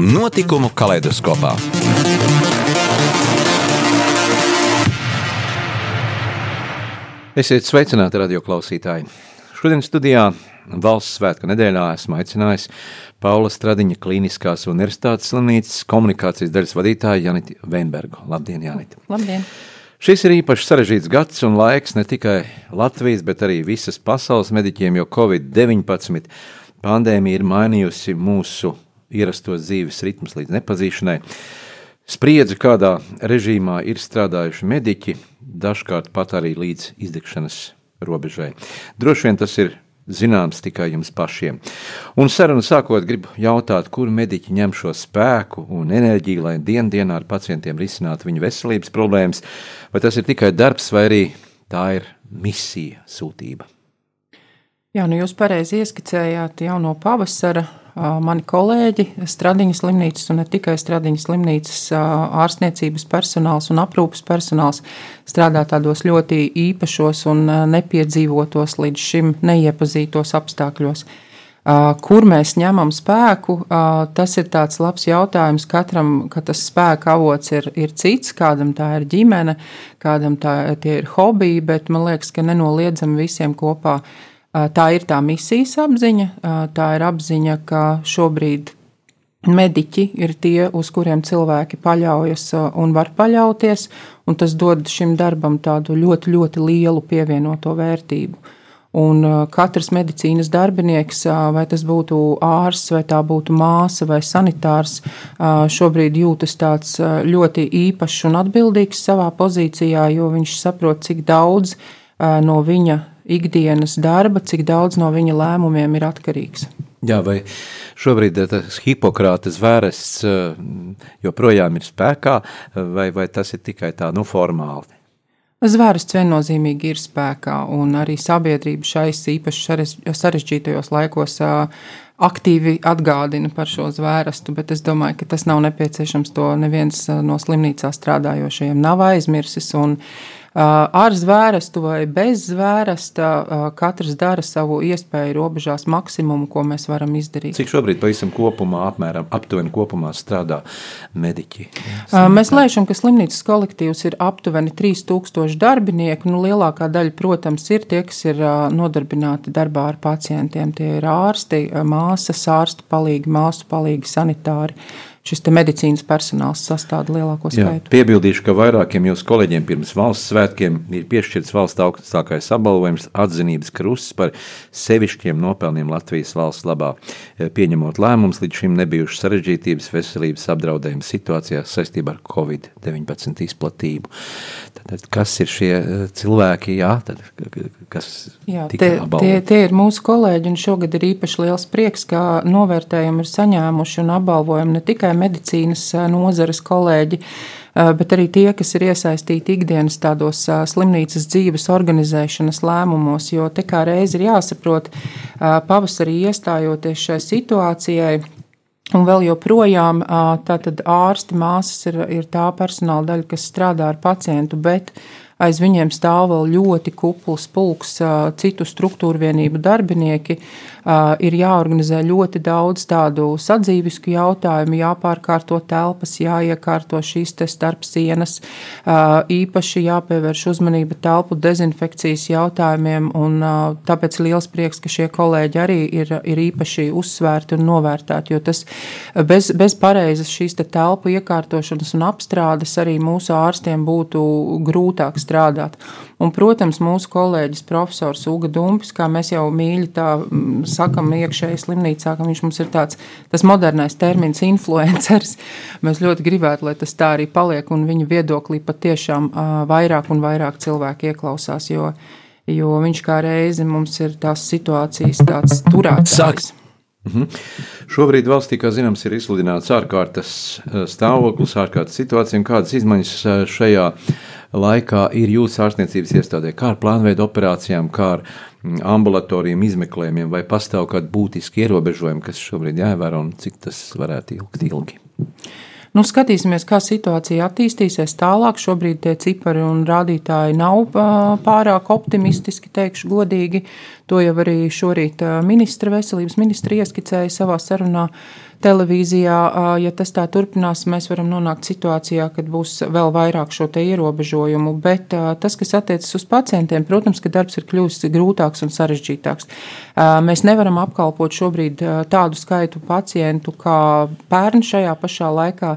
Notikumu kaleidoskopā. Esiet sveicināti, radioklausītāji! Šodien studijā valsts svētku nedēļā esmu aicinājis Paula Stradiņa Kliniskās universitātes slimnīcas komunikācijas daļas vadītāju Janitu Veinbergu. Labdien, Janita! Labdien! Šis ir īpaši sarežģīts gads un laiks ne tikai Latvijas, bet arī visas pasaules mediķiem, jo Covid-19 Pandēmija ir mainījusi mūsu ierastos dzīves ritmus līdz nepazīšanai. Spriedzi, kādā režīmā ir strādājuši mediķi, dažkārt pat arī līdz izdegšanas robežai. Droši vien tas ir zināms tikai jums pašiem. Un sarunu sākot, gribu jautāt, kur mediķi ņem šo spēku un enerģiju, lai dienā ar pacientiem risinātu viņu veselības problēmas, vai tas ir tikai darbs, vai arī tā ir misija, sūtība. Jā, nu jūs pareizi ieskicējāt jau no pavasara. Mani kolēģi, Stradiņas slimnīcas un ne tikai Stradiņas slimnīcas ārstniecības personāls un aprūpas personāls strādā tādos ļoti īpašos un nepiedzīvotos līdz šim neiepazītos apstākļos. Kur mēs ņemam spēku, tas ir tāds labs jautājums katram, ka tas spēka avots ir, ir cits, kādam tā ir ģimene, kādam tā ir hobija, bet man liekas, ka nenoliedzami visiem kopā Tā ir tā misijas apziņa, tā ir apziņa, ka šobrīd mediķi ir tie, uz kuriem cilvēki paļaujas un var paļauties, un tas dod šim darbam tādu ļoti, ļoti lielu pievienoto vērtību. Un katrs medicīnas darbinieks, vai tas būtu ārsts, vai tā būtu māsa vai sanitārs, šobrīd jūtas tāds ļoti īpašs un atbildīgs savā pozīcijā, jo viņš saprot, cik daudz no viņa ikdienas darba, cik daudz no viņa lēmumiem ir atkarīgs. Jā, vai šobrīd tas Hipokrāta zvērests joprojām ir spēkā, vai, vai tas ir tikai tā nu formāli? Zvērsts viennozīmīgi ir spēkā, un arī sabiedrība šais īpaši sarežģītajos laikos aktīvi atgādina par šo zvērstu, bet es domāju, ka tas nav nepieciešams. To neviens no slimnīcā strādājošajiem nav aizmirsis. Un, uh, Ar zvērestu vai bez zvēresta katrs dara savu iespēju robežās maksimumu, ko mēs varam izdarīt. Cik šobrīd pavisam kopumā, apmēram aptuveni kopumā strādā mediķi? Mēs lēšam, ka slimnīcas kolektīvs ir aptuveni 3000 darbinieku. Nu, lielākā daļa, protams, ir tie, kas ir nodarbināti darbā ar pacientiem. Tie ir ārsti, māsas, ārstu palīgi, māsu palīgi, sanitāri šis medicīnas personāls sastāv lielāko skaitu. Jā, piebildīšu, ka vairākiem jūsu kolēģiem pirms valsts svētkiem ir piešķirts valsts augstākais apbalvojums atzinības krusts par sevišķiem nopelniem Latvijas valsts labā, e, pieņemot lēmumus līdz šim nebijušas sarežģītības veselības apdraudējuma situācijās saistībā ar Covid-19 izplatību. Tad, kas ir šie e, cilvēki, jā, tad, kas jā, tie, tie, tie ir mūsu kolēģi, un šogad ir īpaši liels prieks, ka novērtējumi ir saņēmuši un apbalvojumi ne tikai tikai medicīnas nozares kolēģi, bet arī tie, kas ir iesaistīti ikdienas tādos slimnīcas dzīves organizēšanas lēmumos, jo te kā reizi ir jāsaprot, pavasarī iestājoties šai situācijai, Un vēl joprojām tātad ārsti, māsas ir, ir tā personāla daļa, kas strādā ar pacientu, bet aiz viņiem stāv vēl ļoti kupls pulks citu struktūru vienību darbinieki, ir jāorganizē ļoti daudz tādu sadzīvisku jautājumu, jāpārkārto telpas, jāiekārto šīs te starp sienas, īpaši jāpievērš uzmanība telpu dezinfekcijas jautājumiem, un tāpēc liels prieks, ka šie kolēģi arī ir, ir īpaši uzsvērti un novērtēti, jo tas bez, bez pareizas šīs te telpu iekārtošanas un apstrādes arī mūsu ārstiem būtu grūtāk strādāt. Un, protams, mūsu kolēģis profesors Uga Dumpis, kā mēs jau mīļi tā sakam iekšēji slimnīcā, ka viņš mums ir tāds tas modernais termins influenceris. Mēs ļoti gribētu, lai tas tā arī paliek un viņa viedoklī patiešām vairāk un vairāk cilvēku ieklausās, jo, jo viņš kā reizi mums ir tās situācijas tāds turētājs. Sāk. Mhm. Šobrīd valstī, kā zināms, ir izsludināts ārkārtas stāvoklis, ārkārtas situācija. Kādas izmaiņas šajā laikā ir jūsu ārstniecības iestādē? Kā ar plānveidu operācijām, kā ar mm, ambulatoriem izmeklējumiem, vai pastāv kādi būtiski ierobežojumi, kas šobrīd jāievēro un cik tas varētu ilgt ilgi? Nu, skatīsimies, kā situācija attīstīsies tālāk. Šobrīd tie cipari un rādītāji nav pārāk optimistiski, teikšu godīgi. To jau arī šorīt ministra veselības ministra ieskicēja savā sarunā televīzijā, ja tas tā turpinās, mēs varam nonākt situācijā, kad būs vēl vairāk šo te ierobežojumu. Bet tas, kas attiecas uz pacientiem, protams, ka darbs ir kļuvis grūtāks un sarežģītāks. Mēs nevaram apkalpot šobrīd tādu skaitu pacientu kā pērn šajā pašā laikā.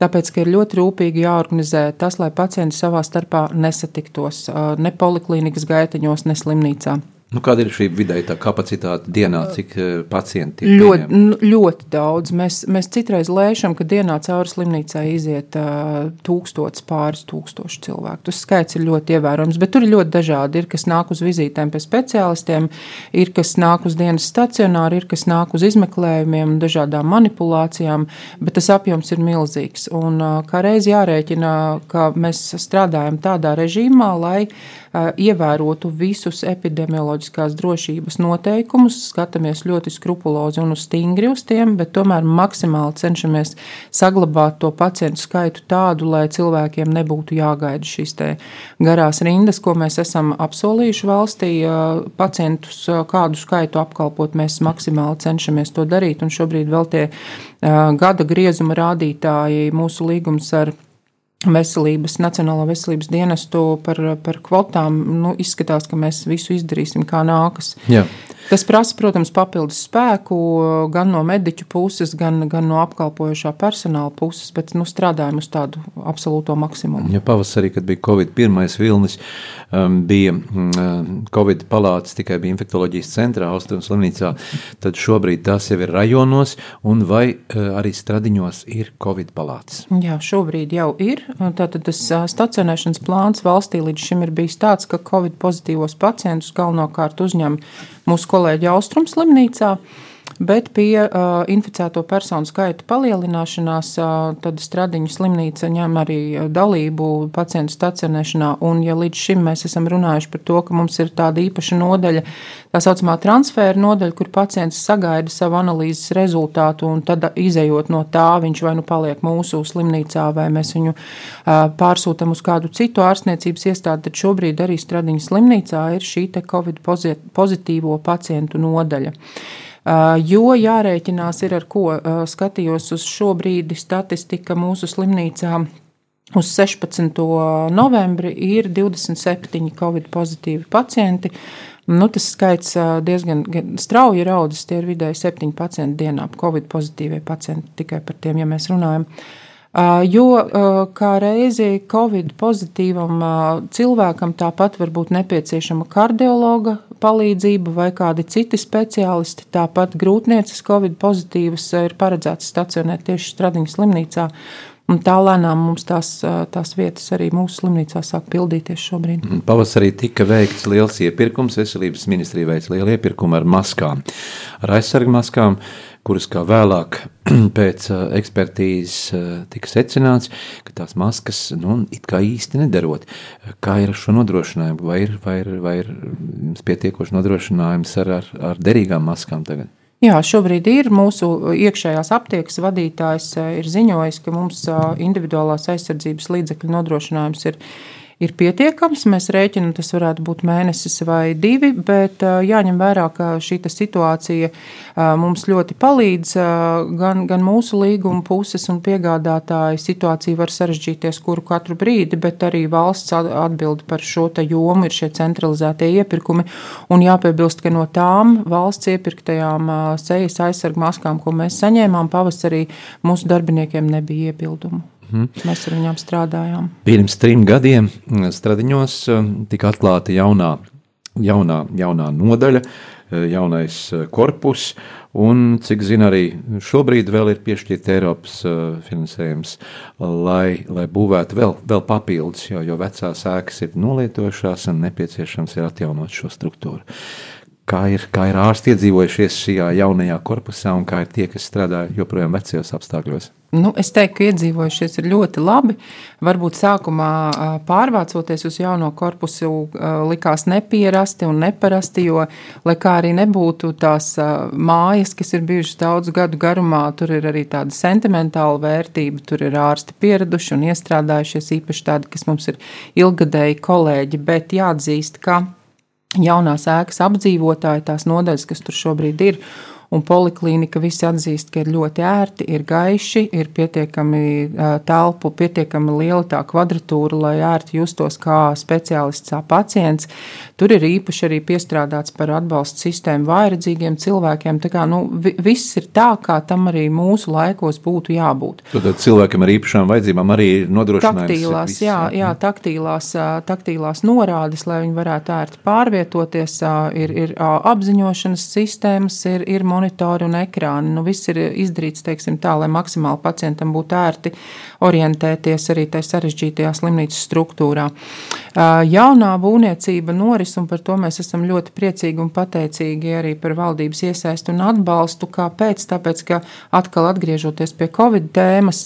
Tāpēc, ir ļoti rūpīgi jāorganizē tas, lai pacienti savā starpā nesatiktos ne poliklīnikas gaiteņos, ne slimnīcā. Nu, kāda ir šī vidēja kapacitāte dienā, cik uh, pacienti ir? Ļoti, nu, ļoti daudz. Mēs, mēs citreiz lēšam, ka dienā cauri slimnīcai iziet uh, tūkstots, pāris tūkstoši cilvēku. Tas skaits ir ļoti ievērojams, bet tur ir ļoti dažādi. Ir, kas nāk uz vizītēm pie speciālistiem, ir, kas nāk uz dienas stacionāru, ir, kas nāk uz izmeklējumiem, dažādām manipulācijām, bet tas apjoms ir milzīgs. Un uh, kā reiz jārēķina, ka mēs strādājam tādā režīmā, lai ievērotu visus epidemioloģiskās drošības noteikumus, skatāmies ļoti skrupulozi un uz stingri uz tiem, bet tomēr maksimāli cenšamies saglabāt to pacientu skaitu tādu, lai cilvēkiem nebūtu jāgaida šīs garās rindas, ko mēs esam apsolījuši valstī. Pacientus kādu skaitu apkalpot, mēs maksimāli cenšamies to darīt, un šobrīd vēl tie gada griezuma rādītāji mūsu līgums ar veselības, Nacionālo veselības dienestu par, par kvotām, nu, izskatās, ka mēs visu izdarīsim kā nākas. Jā. Tas prasa, protams, papildus spēku gan no mediķu puses, gan, gan no apkalpojošā personāla puses, bet nu, strādājam uz tādu absolūto maksimumu. Ja pavasarī, kad bija Covid pirmais vilnis, um, bija um, Covid palātas tikai bija infektoloģijas centrā, Austrums slimnīcā, tad šobrīd tās jau ir rajonos, un vai uh, arī stradiņos ir Covid palātas? Jā, šobrīd jau ir. Tātad tas uh, stacionēšanas plāns valstī līdz šim ir bijis tāds, ka Covid pozitīvos pacientus galvenokārt uzņem mūsu kolēģi Austrum slimnīcā. Bet pie uh, inficēto personu skaita palielināšanās, uh, tad Stradiņu slimnīca ņem arī dalību pacientu stacionēšanā. Un, ja līdz šim mēs esam runājuši par to, ka mums ir tāda īpaša nodaļa, tā saucamā transfēra nodaļa, kur pacients sagaida savu analīzes rezultātu, un tad izējot no tā, viņš vai nu paliek mūsu slimnīcā, vai mēs viņu uh, pārsūtam uz kādu citu ārstniecības iestādi, tad šobrīd arī Stradiņu slimnīcā ir šī Covid pozitīvo pacientu nodaļa. Jo jārēķinās ir ar ko skatījos uz šo brīdi statistika mūsu slimnīcā. Uz 16. novembri ir 27 covid pozitīvi pacienti. Nu, tas skaits diezgan strauji ir audzis. Tie ir vidēji 7 pacienti dienā, covid pozitīvie pacienti tikai par tiem, ja mēs runājam. Jo kā reizi covid pozitīvam cilvēkam tāpat var būt nepieciešama kardiologa palīdzība vai kādi citi speciālisti. Tāpat grūtniecis Covid pozitīvas ir paredzēts stacionēt tieši Stradiņas slimnīcā. Un tā lēnām mums tās, tās vietas arī mūsu slimnīcā sāk pildīties šobrīd. Pavasarī tika veikts liels iepirkums. Veselības ministrija veica lielu iepirkumu ar maskām, ar aizsargu maskām. Uh, kuras kā vēlāk pēc ekspertīzes tika secināts, ka tās maskas nu, it kā īsti nedarot. Kā ir ar šo nodrošinājumu? Vai ir, vai ir, vai ir pietiekoši nodrošinājums ar, ar, ar derīgām maskām tagad? Jā, šobrīd ir mūsu iekšējās aptiekas vadītājs ir ziņojis, ka mums individuālās aizsardzības līdzekļu nodrošinājums ir ir pietiekams. Mēs rēķinām, tas varētu būt mēnesis vai divi, bet jāņem vērā, ka šī situācija mums ļoti palīdz gan, gan mūsu līguma puses un piegādātāji. Situācija var sarežģīties kuru katru brīdi, bet arī valsts atbild par šo jomu ir šie centralizētie iepirkumi. Un jāpiebilst, ka no tām valsts iepirktajām sejas aizsargu maskām, ko mēs saņēmām pavasarī, mūsu darbiniekiem nebija iebildumu. Mm. Mēs ar viņiem strādājām. Pirms trim gadiem mm, Stradiņos mm, tika atklāta jaunā, jaunā, jaunā nodaļa, mm, jaunais korpus, un, cik zinu, arī šobrīd vēl ir piešķirta Eiropas finansējums, lai, lai būvētu vēl, vēl papildus, jo, jo vecās ēkas ir nolietojušās un nepieciešams ir atjaunot šo struktūru. kā ir, kā ir ārsti iedzīvojušies šajā jaunajā korpusā un kā ir tie, kas strādā joprojām vecajos apstākļos? Nu, es teiktu, ka iedzīvojušies ļoti labi. Varbūt sākumā pārvācoties uz jauno korpusu, likās nepierasti un neparasti, jo, lai kā arī nebūtu tās mājas, kas ir bijušas daudzu gadu garumā, tur ir arī tāda sentimentāla vērtība, tur ir ārsti pieraduši un iestrādājušies, īpaši tādi, kas mums ir ilgadēji kolēģi, bet jāatzīst, ka jaunās ēkas apdzīvotāji, tās nodaļas, kas tur šobrīd ir, un poliklīnika visi atzīst, ka ir ļoti ērti, ir gaiši, ir pietiekami telpu, pietiekami liela tā kvadratūra, lai ērti justos kā speciālists, kā pacients. Tur ir īpaši arī piestrādāts par atbalstu sistēmu vājredzīgiem cilvēkiem. Tā kā nu, viss ir tā, kā tam arī mūsu laikos būtu jābūt. Tad cilvēkiem ar īpašām vajadzībām arī ir nodrošinājums. Taktīlās, jā, jā, taktīlās, taktīlās norādes, lai viņi varētu ērti pārvietoties, ir, ir apziņošanas sistēmas, ir, ir monitorinājums monitori un ekrāni. Nu, viss ir izdarīts teiksim, tā, lai maksimāli pacientam būtu ērti orientēties arī tajā sarežģītajā slimnīcas struktūrā. Jaunā būvniecība noris, un par to mēs esam ļoti priecīgi un pateicīgi arī par valdības iesaistu un atbalstu. Kāpēc? Tāpēc, ka atkal atgriežoties pie Covid tēmas,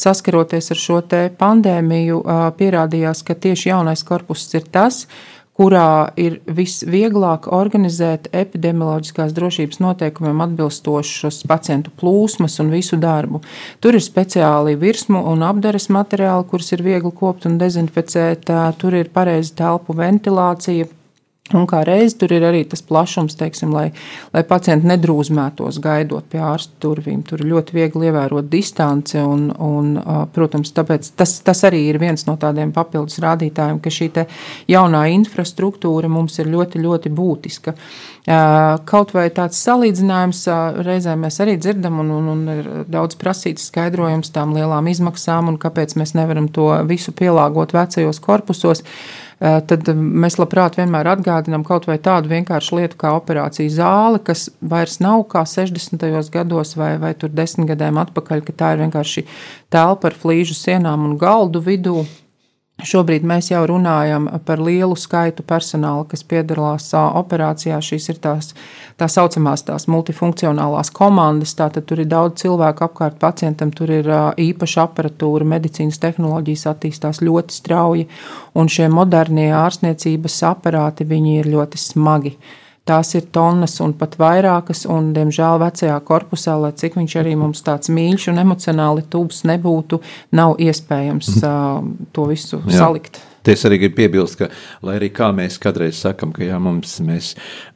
saskaroties ar šo pandēmiju, pierādījās, ka tieši jaunais korpus ir tas, kas kurā ir visvieglāk organizēt epidemioloģiskās drošības noteikumiem atbilstošas pacientu plūsmas un visu darbu. Tur ir speciāli virsmu un apdares materiāli, kurus ir viegli kopt un dezinficēt, tur ir pareiza telpu ventilācija Un kā reiz tur ir arī tas plašums, teiksim, lai, lai pacienti nedrūzmētos gaidot pie ārsta durvīm. Tur ir ļoti viegli ievērot distanci, un, un protams, tas, tas arī ir viens no tādiem papildus rādītājiem, ka šī jaunā infrastruktūra mums ir ļoti, ļoti būtiska. Kaut vai tāds salīdzinājums, reizēm mēs arī dzirdam, un, un, un ir daudz prasīts skaidrojums tām lielām izmaksām, un kāpēc mēs nevaram to visu pielāgot vecajos korpusos. Eh, tad mēs labprāt vienmēr atgādinām kaut vai tādu vienkāršu lietu kā operācija zāle, kas vairs nav kā 60. gados vai, vai tur desmit gadiem atpakaļ, ka tā ir vienkārši telpa ar flīžu sienām un galdu vidū Šobrīd mēs jau runājam par lielu skaitu personāla, kas piedalās operācijā. Šīs ir tās tā saucamās tās multifunkcionālās komandas. Tātad tur ir daudz cilvēku apkārt pacientam, tur ir īpaša aparatūra, medicīnas tehnoloģijas attīstās ļoti strauji, un šie modernie ārstniecības aparāti ir ļoti smagi. Tās ir tonnas un pat vairākas, un, diemžēl, vecajā korpusā, lai cik viņš arī mums tāds mīļš un emocionāli tūs nebūtu, nav iespējams uh, to visu Jā. salikt. Es arī gribu piebilst, ka, lai arī kā mēs kādreiz sakām, ka jā, mums, mēs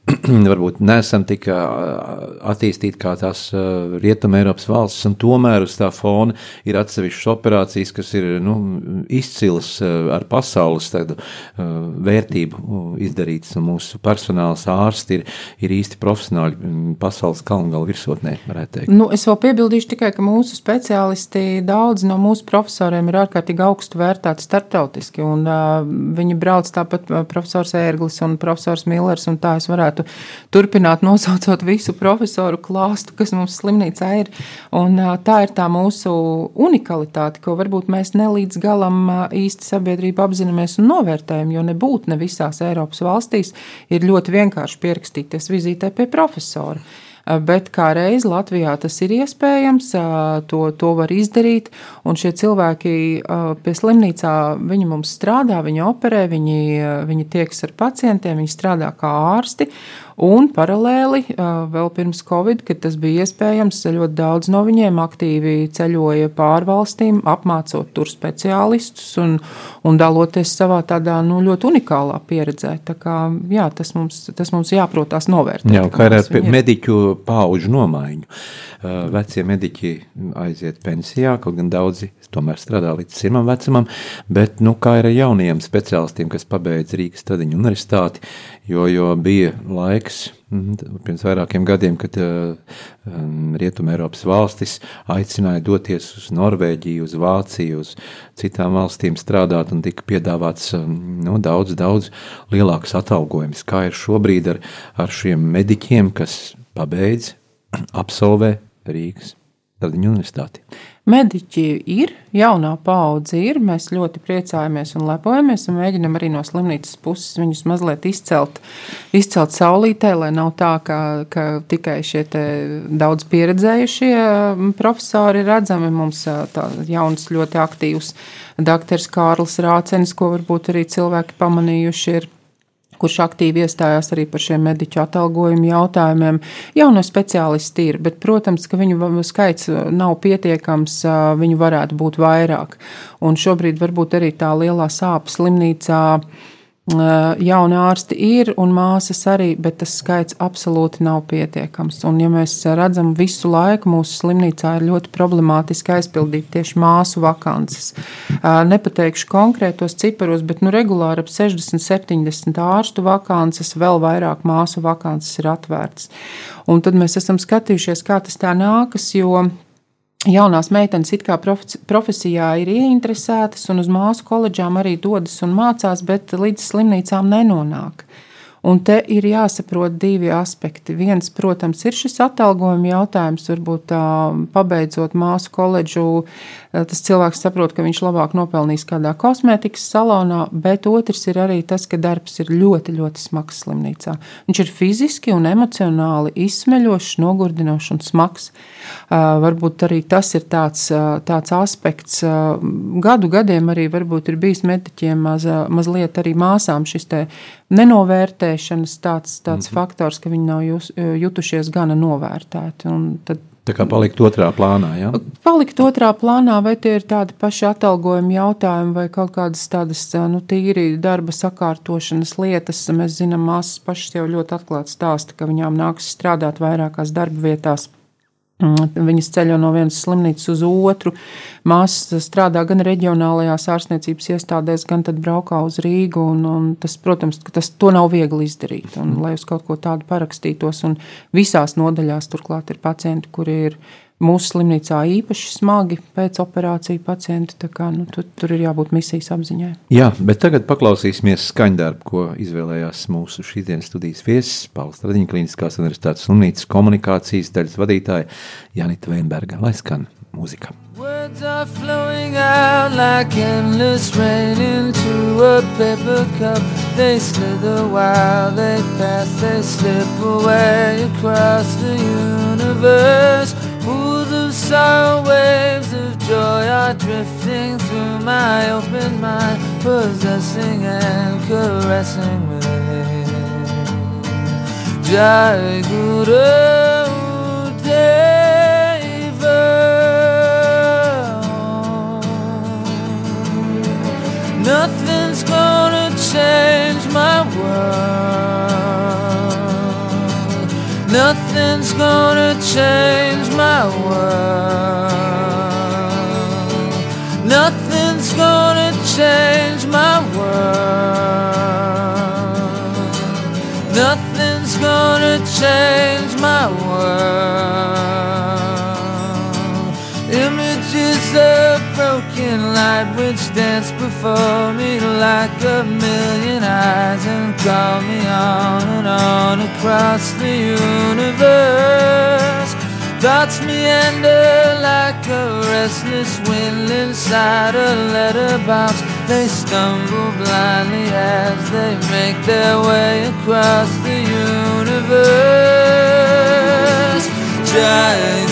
varbūt neesam tik attīstīti kā tās Rietumē Eiropas valstis, un tomēr uz tā fona ir atsevišķas operācijas, kas ir nu, izcilas ar pasaules tādu vērtību izdarītas, un mūsu personāls ārsti ir, ir īsti profesionāļi pasaules kalngala virsotnē, varētu teikt. Nu, es vēl piebildīšu tikai, ka mūsu speciālisti, daudz no mūsu profesoriem ir ārkārtīgi augstu vērtēti starptautiski, un uh, viņi brauc tāpat profesors Ērglis un profesors Millers, un tā es varētu varētu turpināt nosaucot visu profesoru klāstu, kas mums slimnīcā ir. Un, tā ir tā mūsu unikalitāte, ko varbūt mēs nelīdz galam īsti sabiedrība apzināmies un novērtējam, jo nebūtu ne visās Eiropas valstīs ir ļoti vienkārši pierakstīties vizītē pie profesora bet kā reiz Latvijā tas ir iespējams, to, to var izdarīt, un šie cilvēki pie slimnīcā, viņi mums strādā, viņi operē, viņi, viņi tieks ar pacientiem, viņi strādā kā ārsti, Un paralēli, vēl pirms Covid, kad tas bija iespējams, ļoti daudz no viņiem aktīvi ceļoja pārvalstīm, apmācot tur speciālistus un, un daloties savā tādā nu, ļoti unikālā pieredzē. Tā kā, jā, tas, mums, tas mums jāprotās novērtēt. Jā, kā ar mediķu pauģu nomaiņu. Vecie mediķi aiziet pensijā, kaut gan daudzi tomēr strādā līdz sirmam vecumam, bet, nu, kā ir ar jaunajiem speciālistiem, kas pabeidz Rīgas Tradiņu universitāti, jo, jo bija laiks mhm, pirms vairākiem gadiem, kad uh, Rietuma Eiropas valstis aicināja doties uz Norvēģiju, uz Vāciju, uz citām valstīm strādāt un tika piedāvāts nu, daudz, daudz lielāks atalgojums. Kā ir šobrīd ar, ar šiem mediķiem, kas pabeidz, absolvē Rīgas Tradiņu universitāti? Mediķi ir, jaunā paudze ir. Mēs ļoti priecājamies un lepojamies un mēģinam arī no slimnīcas puses viņus mazliet izcelt, izcelt saulītē, lai nav tā, ka, ka tikai šie daudz pieredzējušie profesori ir redzami. Mums tā jauns, ļoti aktīvs doktors Kārlis Rācenis, ko varbūt arī cilvēki pamanījuši ir kurš aktīvi iestājās arī par šiem mediķu atalgojumu jautājumiem. Jauno speciālisti ir, bet, protams, ka viņu skaits nav pietiekams, viņu varētu būt vairāk. Un šobrīd varbūt arī tā lielā sāpes slimnīcā jauni ārsti ir un māsas arī, bet tas skaits absolūti nav pietiekams. Un, ja mēs redzam, visu laiku mūsu slimnīcā ir ļoti problemātiski aizpildīt tieši māsu vakances. Nepateikšu konkrētos ciparos, bet nu, regulāri ap 60, 70 ārstu vakances, vēl vairāk māsu vakances ir atvērtas. Un tad mēs esam skatījušies, kā tas tā nākas, jo jaunās meitenes it kā profesijā ir ieinteresētas un uz māsu koledžām arī dodas un mācās, bet līdz slimnīcām nenonāk. Un te ir jāsaprot divi aspekti. Viens, protams, ir šis atalgojuma jautājums. Varbūt pabeidzot māsu koledžu, tas cilvēks saprot, ka viņš labāk nopelnīs kādā kosmētikas salonā, bet otrs ir arī tas, ka darbs ir ļoti, ļoti smags slimnīcā. Viņš ir fiziski un emocionāli izsmeļošs, nogurdinošs un smags. Varbūt arī tas ir tāds, tāds aspekts. Gadu gadiem arī varbūt ir bijis mediķiem maz, mazliet arī māsām šis te nenovērtēšanas tāds, tāds mm -hmm. faktors, ka viņi nav jūs, jutušies gana novērtēti. Tad, Tā kā palikt otrā plānā. Ja? Palikt otrā plānā, vai tie ir tādi paši atalgojumi jautājumi, vai kaut kādas tādas nu, tīri darba sakārtošanas lietas. Mēs zinām, māsas pašas jau ļoti atklāti stāsta, ka viņām nāks strādāt vairākās darba vietās viņas ceļo no vienas slimnīcas uz otru. Māsas strādā gan reģionālajās ārstniecības iestādēs, gan tad braukā uz Rīgu. Un, un tas, protams, tas nav viegli izdarīt. Un, lai uz kaut ko tādu parakstītos, un visās nodaļās turklāt ir pacienti, kuri ir mūsu slimnīcā īpaši smagi pēc operāciju pacienti. Kā, nu, tur, tur ir jābūt misijas apziņai. Jā, bet tagad paklausīsimies skaņdarbu, ko izvēlējās mūsu šīsdienas studijas viesis, Pauls Tradiņa Kliniskās universitātes slimnīcas komunikācijas daļas vadītāja Janita Veinberga. Lai skan mūzika! Words are flowing out like endless rain into a paper cup. They slither while they pass, they slip away across the universe. Of sorrow, waves of joy are drifting through my open mind, possessing and caressing me. Jai Guru Deva. Nothing's gonna change my world. Nothing's gonna change my world. Nothing's gonna change my world. Nothing's gonna change my world. Images of broken light which dance before me like a million eyes and call me on and on across the universe. Thoughts meander like a restless wind inside a letterbox. They stumble blindly as they make their way across the universe. Giant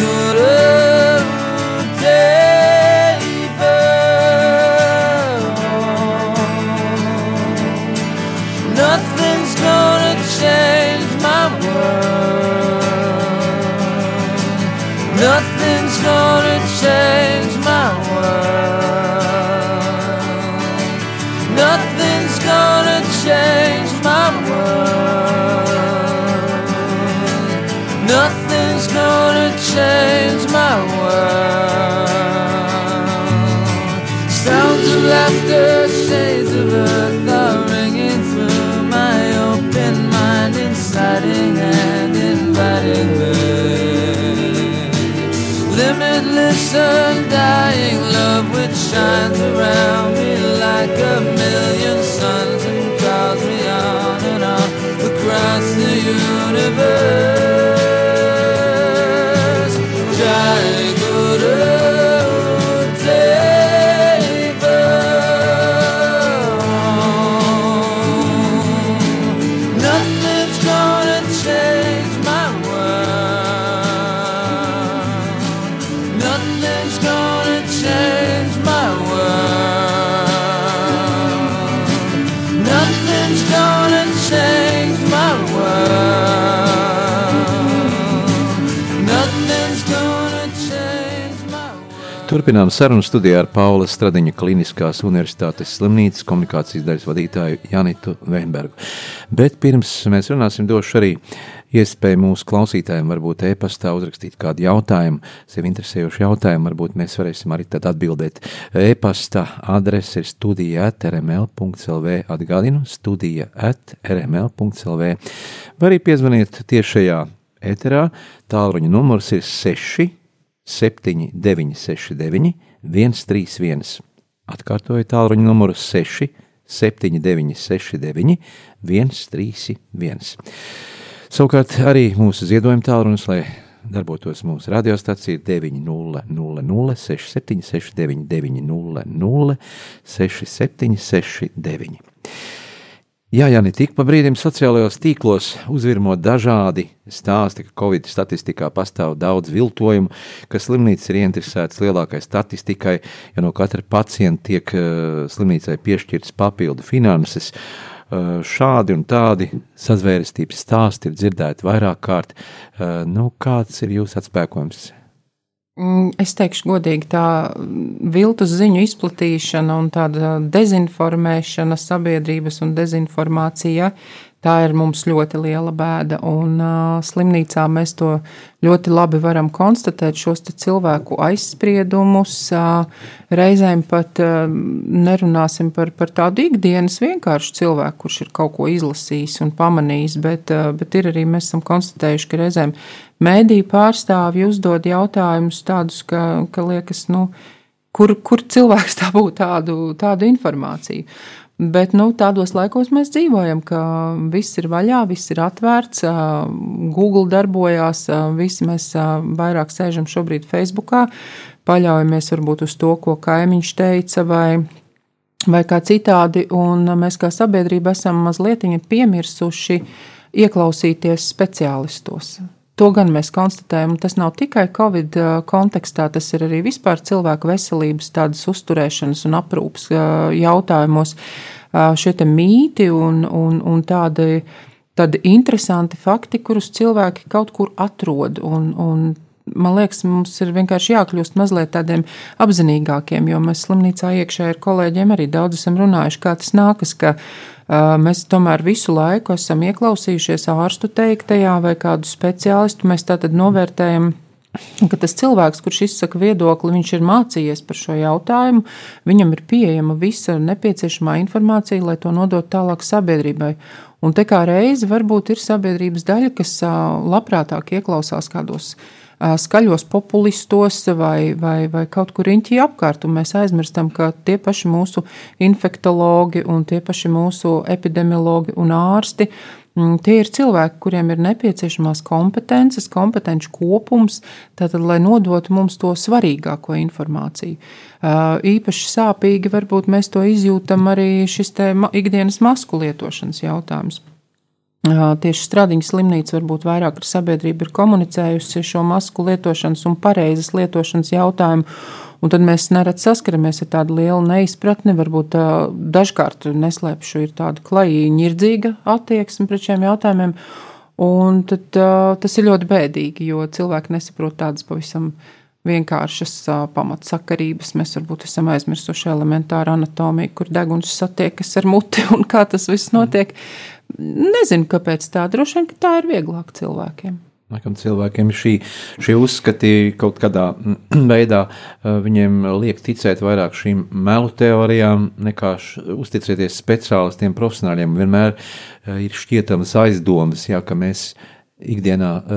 Turpinām sarunu studijā ar Paula Stradiņa Kliniskās Universitātes slimnīcas komunikācijas daļas vadītāju Janitu Veinbergu. Bet pirms mēs runāsim, došu arī iespēju mūsu klausītājiem varbūt e-pastā uzrakstīt kādu jautājumu, sev interesējošu jautājumu, varbūt mēs varēsim arī tad atbildēt. E-pasta adrese ir studija at rml.lv atgādinu, studija at rml.lv vai arī piezvaniet tiešajā eterā, tālruņa numurs ir 6 7969, 131. Atkārtoju tālruņa numuru 6, 7969, 131. Savukārt arī mūsu ziedojuma tālrunis, lai darbotos mūsu radiostacija 900 676 900 676 Jā, jā, ne tik pa brīdim sociālajos tīklos uzvirmo dažādi stāsti, ka Covid statistikā pastāv daudz viltojumu, ka slimnīcas ir ieinteresētas lielākai statistikai, ja no katra pacienta tiek uh, slimnīcai piešķirtas papildu finanses. Uh, šādi un tādi sazvērestības stāsti ir dzirdēti vairāk kārt. Uh, nu, kāds ir jūsu atspēkojums? Mm, es teikšu, godīgi, tā viltus ziņu izplatīšana un tāda dezinformēšana sabiedrības un dezinformācija, tā ir mums ļoti liela bēda. Un uh, slimnīcā mēs to ļoti labi varam konstatēt, šos cilvēku aizspriedumus. Uh, reizēm pat uh, nerunāsim par, par tādu ikdienas vienkāršu cilvēku, kurš ir kaut ko izlasījis un pamanījis, bet, uh, bet ir arī mēs esam konstatējuši, ka reizēm Mēdīju pārstāvji uzdod jautājumus tādus, ka, ka liekas, nu, kur, kur cilvēks tā būtu tādu, tādu informāciju. Bet nu, tādos laikos mēs dzīvojam, ka viss ir vaļā, viss ir atvērts, Google darbojās, visi mēs vairāk sēžam šobrīd Facebookā, paļaujamies varbūt uz to, ko kaimiņš teica, vai, vai kā citādi, un mēs kā sabiedrība esam mazliet piemirsuši ieklausīties speciālistos. To gan mēs konstatējam, un tas nav tikai Covid uh, kontekstā, tas ir arī vispār cilvēku veselības, tādas uzturēšanas un aprūpas uh, jautājumos. Uh, šie mīti un, un, un tādi, tādi interesanti fakti, kurus cilvēki kaut kur atrod. Un, un man liekas, mums ir vienkārši jākļūst mazliet tādiem apzinīgākiem, jo mēs slimnīcā iekšā ar kolēģiem arī daudz esam runājuši, kā tas nākas, ka Mēs tomēr visu laiku esam ieklausījušies ārstu teiktajā vai kādu speciālistu. Mēs tātad novērtējam ka tas cilvēks, kurš izsaka viedokli, viņš ir mācījies par šo jautājumu, viņam ir pieejama visa nepieciešamā informācija, lai to nodotu tālāk sabiedrībai. Un te kā reizi varbūt ir sabiedrības daļa, kas labprātāk ieklausās kādos skaļos populistos vai, vai, vai kaut kur riņķī apkārt, mēs aizmirstam, ka tie paši mūsu infektologi un tie paši mūsu epidemiologi un ārsti. Tie ir cilvēki, kuriem ir nepieciešamās kompetences, kompetenci kopums, tātad, lai nodotu mums to svarīgāko informāciju. Īpaši sāpīgi varbūt mēs to izjūtam arī šis ikdienas masku lietošanas jautājums. Tieši Stradiņas slimnīca varbūt vairāk ar sabiedrību ir komunicējusi šo masku lietošanas un pareizas lietošanas jautājumu. Un tad mēs nerad saskaramies ar tādu lielu neizpratni, varbūt dažkārt neslēpšu ir tāda klajīga, nirdzīga attieksme pret šiem jautājumiem. Un tad, tas ir ļoti bēdīgi, jo cilvēki nesaprot tādas pavisam vienkāršas pamatsakarības. Mēs varbūt esam aizmirsuši elementāru anatomiju, kur deguns satiekas ar muti un kā tas viss notiek. Mm. Nezinu, kāpēc tā. Droši vien, tā ir vieglāk cilvēkiem. Laikam cilvēkiem šī, šie uzskati kaut kādā veidā viņiem liek ticēt vairāk šīm melu teorijām, nekā uzticēties speciālistiem, profesionāļiem. Vienmēr ir šķietamas aizdomas, jā, ka mēs ikdienā uh,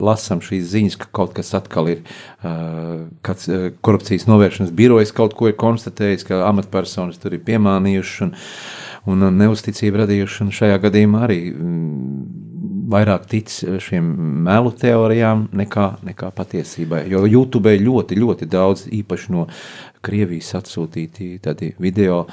lasām šīs ziņas, ka kaut kas atkal ir, uh, kāds uh, korupcijas novēršanas birojas kaut ko ir konstatējis, ka amatpersonas tur ir piemānījušas. Un, neusticību radījuši. Šajā gadījumā arī mm, vairāk tic šiem melu teorijām nekā, nekā patiesībai. Jo YouTube ļoti, ļoti daudz, īpaši no Krievijas atsūtīti video.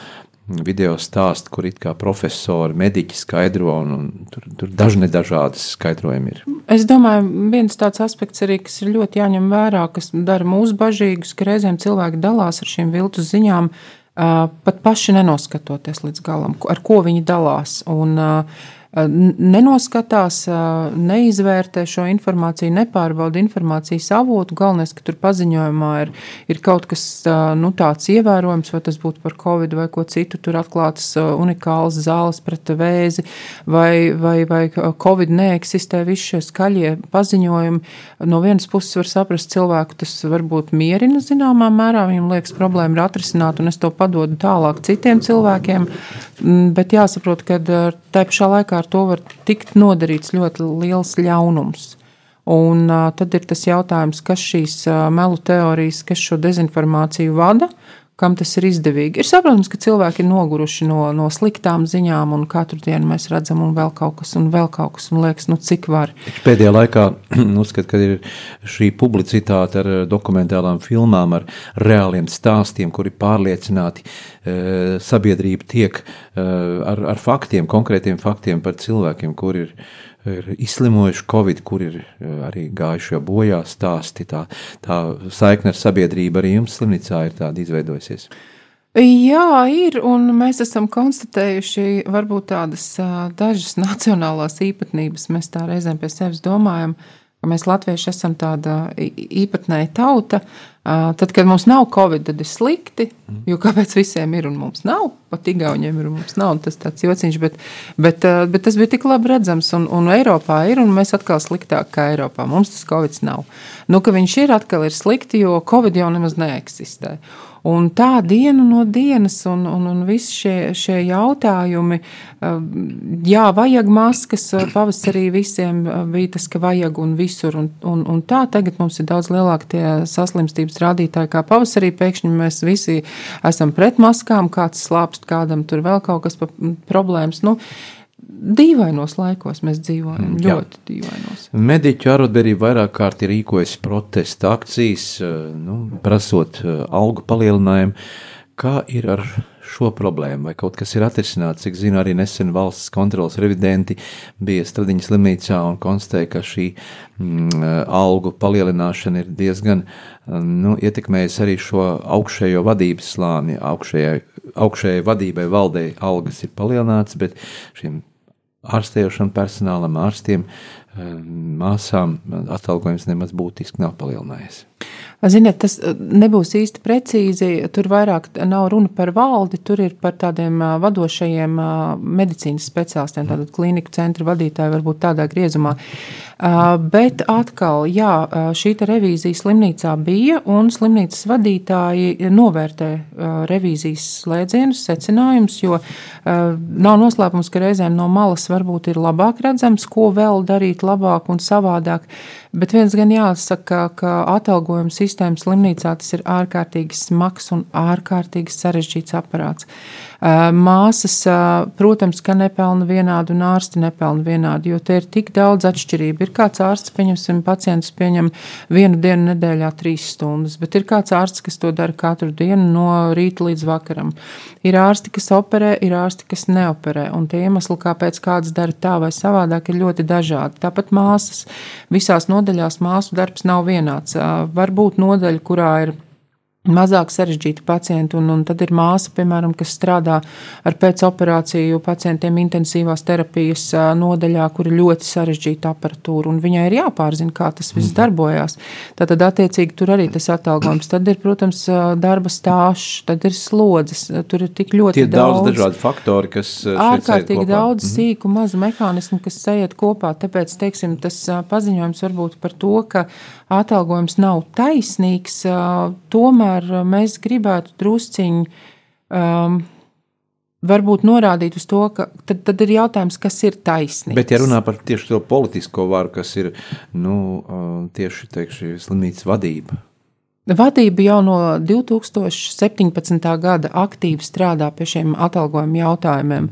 Video stāstu, kur it kā profesori, mediķi skaidro, un, un tur, tur dažne dažādas skaidrojumi ir. Es domāju, viens tāds aspekts arī, kas ir ļoti jāņem vērā, kas dara mūs bažīgus, ka reizēm cilvēki dalās ar šīm viltus ziņām, uh, pat paši nenoskatoties līdz galam, ar ko viņi dalās. Un, nenoskatās, neizvērtē šo informāciju, nepārbauda informācijas avotu. Galvenais, ka tur paziņojumā ir, ir kaut kas nu, tāds ievērojams, vai tas būtu par covid vai ko citu, tur atklātas unikālas zāles pret vēzi, vai, vai, vai covid neeksistē. Visi šie skaļie paziņojumi no vienas puses var saprast cilvēku, tas varbūt mierina zināmā mērā, viņam liekas, problēma ir atrisināta, un es to padodu tālāk citiem cilvēkiem. Mm, bet jāsaprot, ka tā pašā laikā ar to var tikt nodarīts ļoti liels ļaunums. Un tad ir tas jautājums, kas šīs melu teorijas, kas šo dezinformāciju vada, kam tas ir izdevīgi. Ir saprotams, ka cilvēki ir noguruši no, no sliktām ziņām, un katru dienu mēs redzam, un vēl kaut kas, un vēl kaut kas, un liekas, nu cik var. Pēdējā laikā uzskat, ka ir šī publicitāte ar dokumentālām filmām, ar reāliem stāstiem, kuri pārliecināti e, sabiedrība tiek e, ar, ar faktiem, konkrētiem faktiem par cilvēkiem, kuri ir ir izslimojuši Covid, kur ir eh, arī gājuši jau bojā stāsti. Tā, tā saikne ar sabiedrību arī jums slimnīcā ir tāda izveidojusies. Jā, ir, un mēs esam konstatējuši varbūt tādas dažas nacionālās īpatnības. Mēs tā reizēm pie sevis domājam, ka mēs latvieši esam tāda īpatnēja tauta, Tad, kad mums nav covid, tad ir slikti. Jo kāpēc visiem ir un mums nav? Pat Igauniem ir un mums nav. Tas tāds jociņš, bet, bet, bet tas bija tik labi redzams. Un, un Eiropā ir, un mēs atkal sliktāk kā Eiropā. Mums tas covid nav. Nu, ka viņš ir atkal ir slikti, jo covid jau nemaz neeksistē. Un tā diena no dienas, un, un, un visi šie, šie jautājumi, jā, vajag maskas, pavasarī visiem bija tas, ka vajag un visur, un, un, un tā tagad mums ir daudz lielāki tie saslimstības rādītāji, kā pavasarī pēkšņi mēs visi esam pret maskām, kāds slāpst, kādam tur vēl kaut kas pa problēmas. Nu, dīvainos laikos mēs dzīvojam. Jā. Ļoti dīvainos. Mediķu arotbiedrība vairāk kārt ir rīkojusi protesta akcijas, eh, nu, prasot eh, algu palielinājumu. Kā ir ar šo problēmu, vai kaut kas ir atrisināts? Cik zinu, arī nesen valsts kontrolas revidenti bija Stradiņas slimnīcā un konstatēja, ka šī mm, algu palielināšana ir diezgan nu, ietekmējusi arī šo augšējo vadības slāni. Augšējai, augšējai vadībai, valdei algas ir palielināts, bet šiem ārstējošam personālam, ārstiem, eh, māsām atalgojums nemaz būtiski nav palielinājies. Ziniet, tas eh, nebūs īsti precīzi. Tur vairāk nav runa par valdi, tur ir par tādiem eh, vadošajiem medicīnas speciālistiem, tātad klīniku centra vadītāji varbūt tādā griezumā. Bet atkal, jā, šī revīzija slimnīcā bija, un slimnīcas vadītāji novērtē revīzijas slēdzienus, secinājumus, jo nav noslēpums, ka reizēm no malas varbūt ir labāk redzams, ko vēl darīt labāk un savādāk. Bet viens gan jāsaka, ka atalgojuma sistēma slimnīcā tas ir ārkārtīgi smags un ārkārtīgi sarežģīts aparāts. Māsas, protams, ka nepelna vienādu un ārsti nepelna vienādu, jo te ir tik daudz atšķirību. Ir kāds ārsts, pieņemsim, pacients pieņem vienu dienu nedēļā trīs stundas, bet ir kāds ārsts, kas to dara katru dienu no rīta līdz vakaram. Ir ārsti, kas operē, ir ārsti, kas neoperē, un tie iemesli, kāpēc kāds dara tā vai savādāk, ir ļoti dažādi. Tāpat māsas visās nodaļās māsu darbs nav vienāds. Var būt nodaļa, kurā ir mazāk sarežģīti pacienti, un, un tad ir māsa, piemēram, kas strādā ar pēcoperāciju pacientiem intensīvās terapijas nodaļā, kur ir ļoti sarežģīta aparatūra, un viņai ir jāpārzina, kā tas viss mhm. darbojās. Tātad, attiecīgi, tur arī tas atalgojums. Tad ir, protams, darba stāsts, tad ir slodzes, tur ir tik ļoti Tie daudz, daudz dažādi faktori, kas ārkārtīgi daudz mhm. sīku, mazu mehānismu, kas sajiet kopā. Tāpēc, teiksim, tas paziņojums varbūt par to, ka atalgojums nav taisnīgs, tomēr mēs gribētu drusciņi um, varbūt norādīt uz to, ka tad, tad ir jautājums, kas ir taisnīgs. Bet, ja runā par tieši to politisko varu, kas ir nu, tieši teikšu, slimnīcas vadība. Vadība jau no 2017. gada aktīvi strādā pie šiem atalgojuma jautājumiem.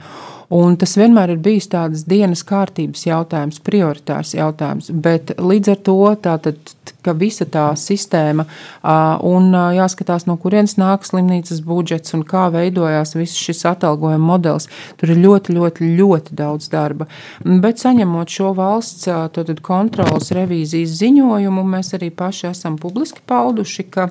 Un tas vienmēr ir bijis tāds dienas kārtības jautājums, prioritārs jautājums. Bet līdz ar to tātad, ka visa tā sistēma un jāskatās, no kurienes nāk slimnīcas budžets un kā veidojās viss šis atalgojuma modelis, tur ir ļoti, ļoti, ļoti daudz darba. Bet saņemot šo valsts tātad, kontrolas revīzijas ziņojumu, mēs arī paši esam publiski pauduši, ka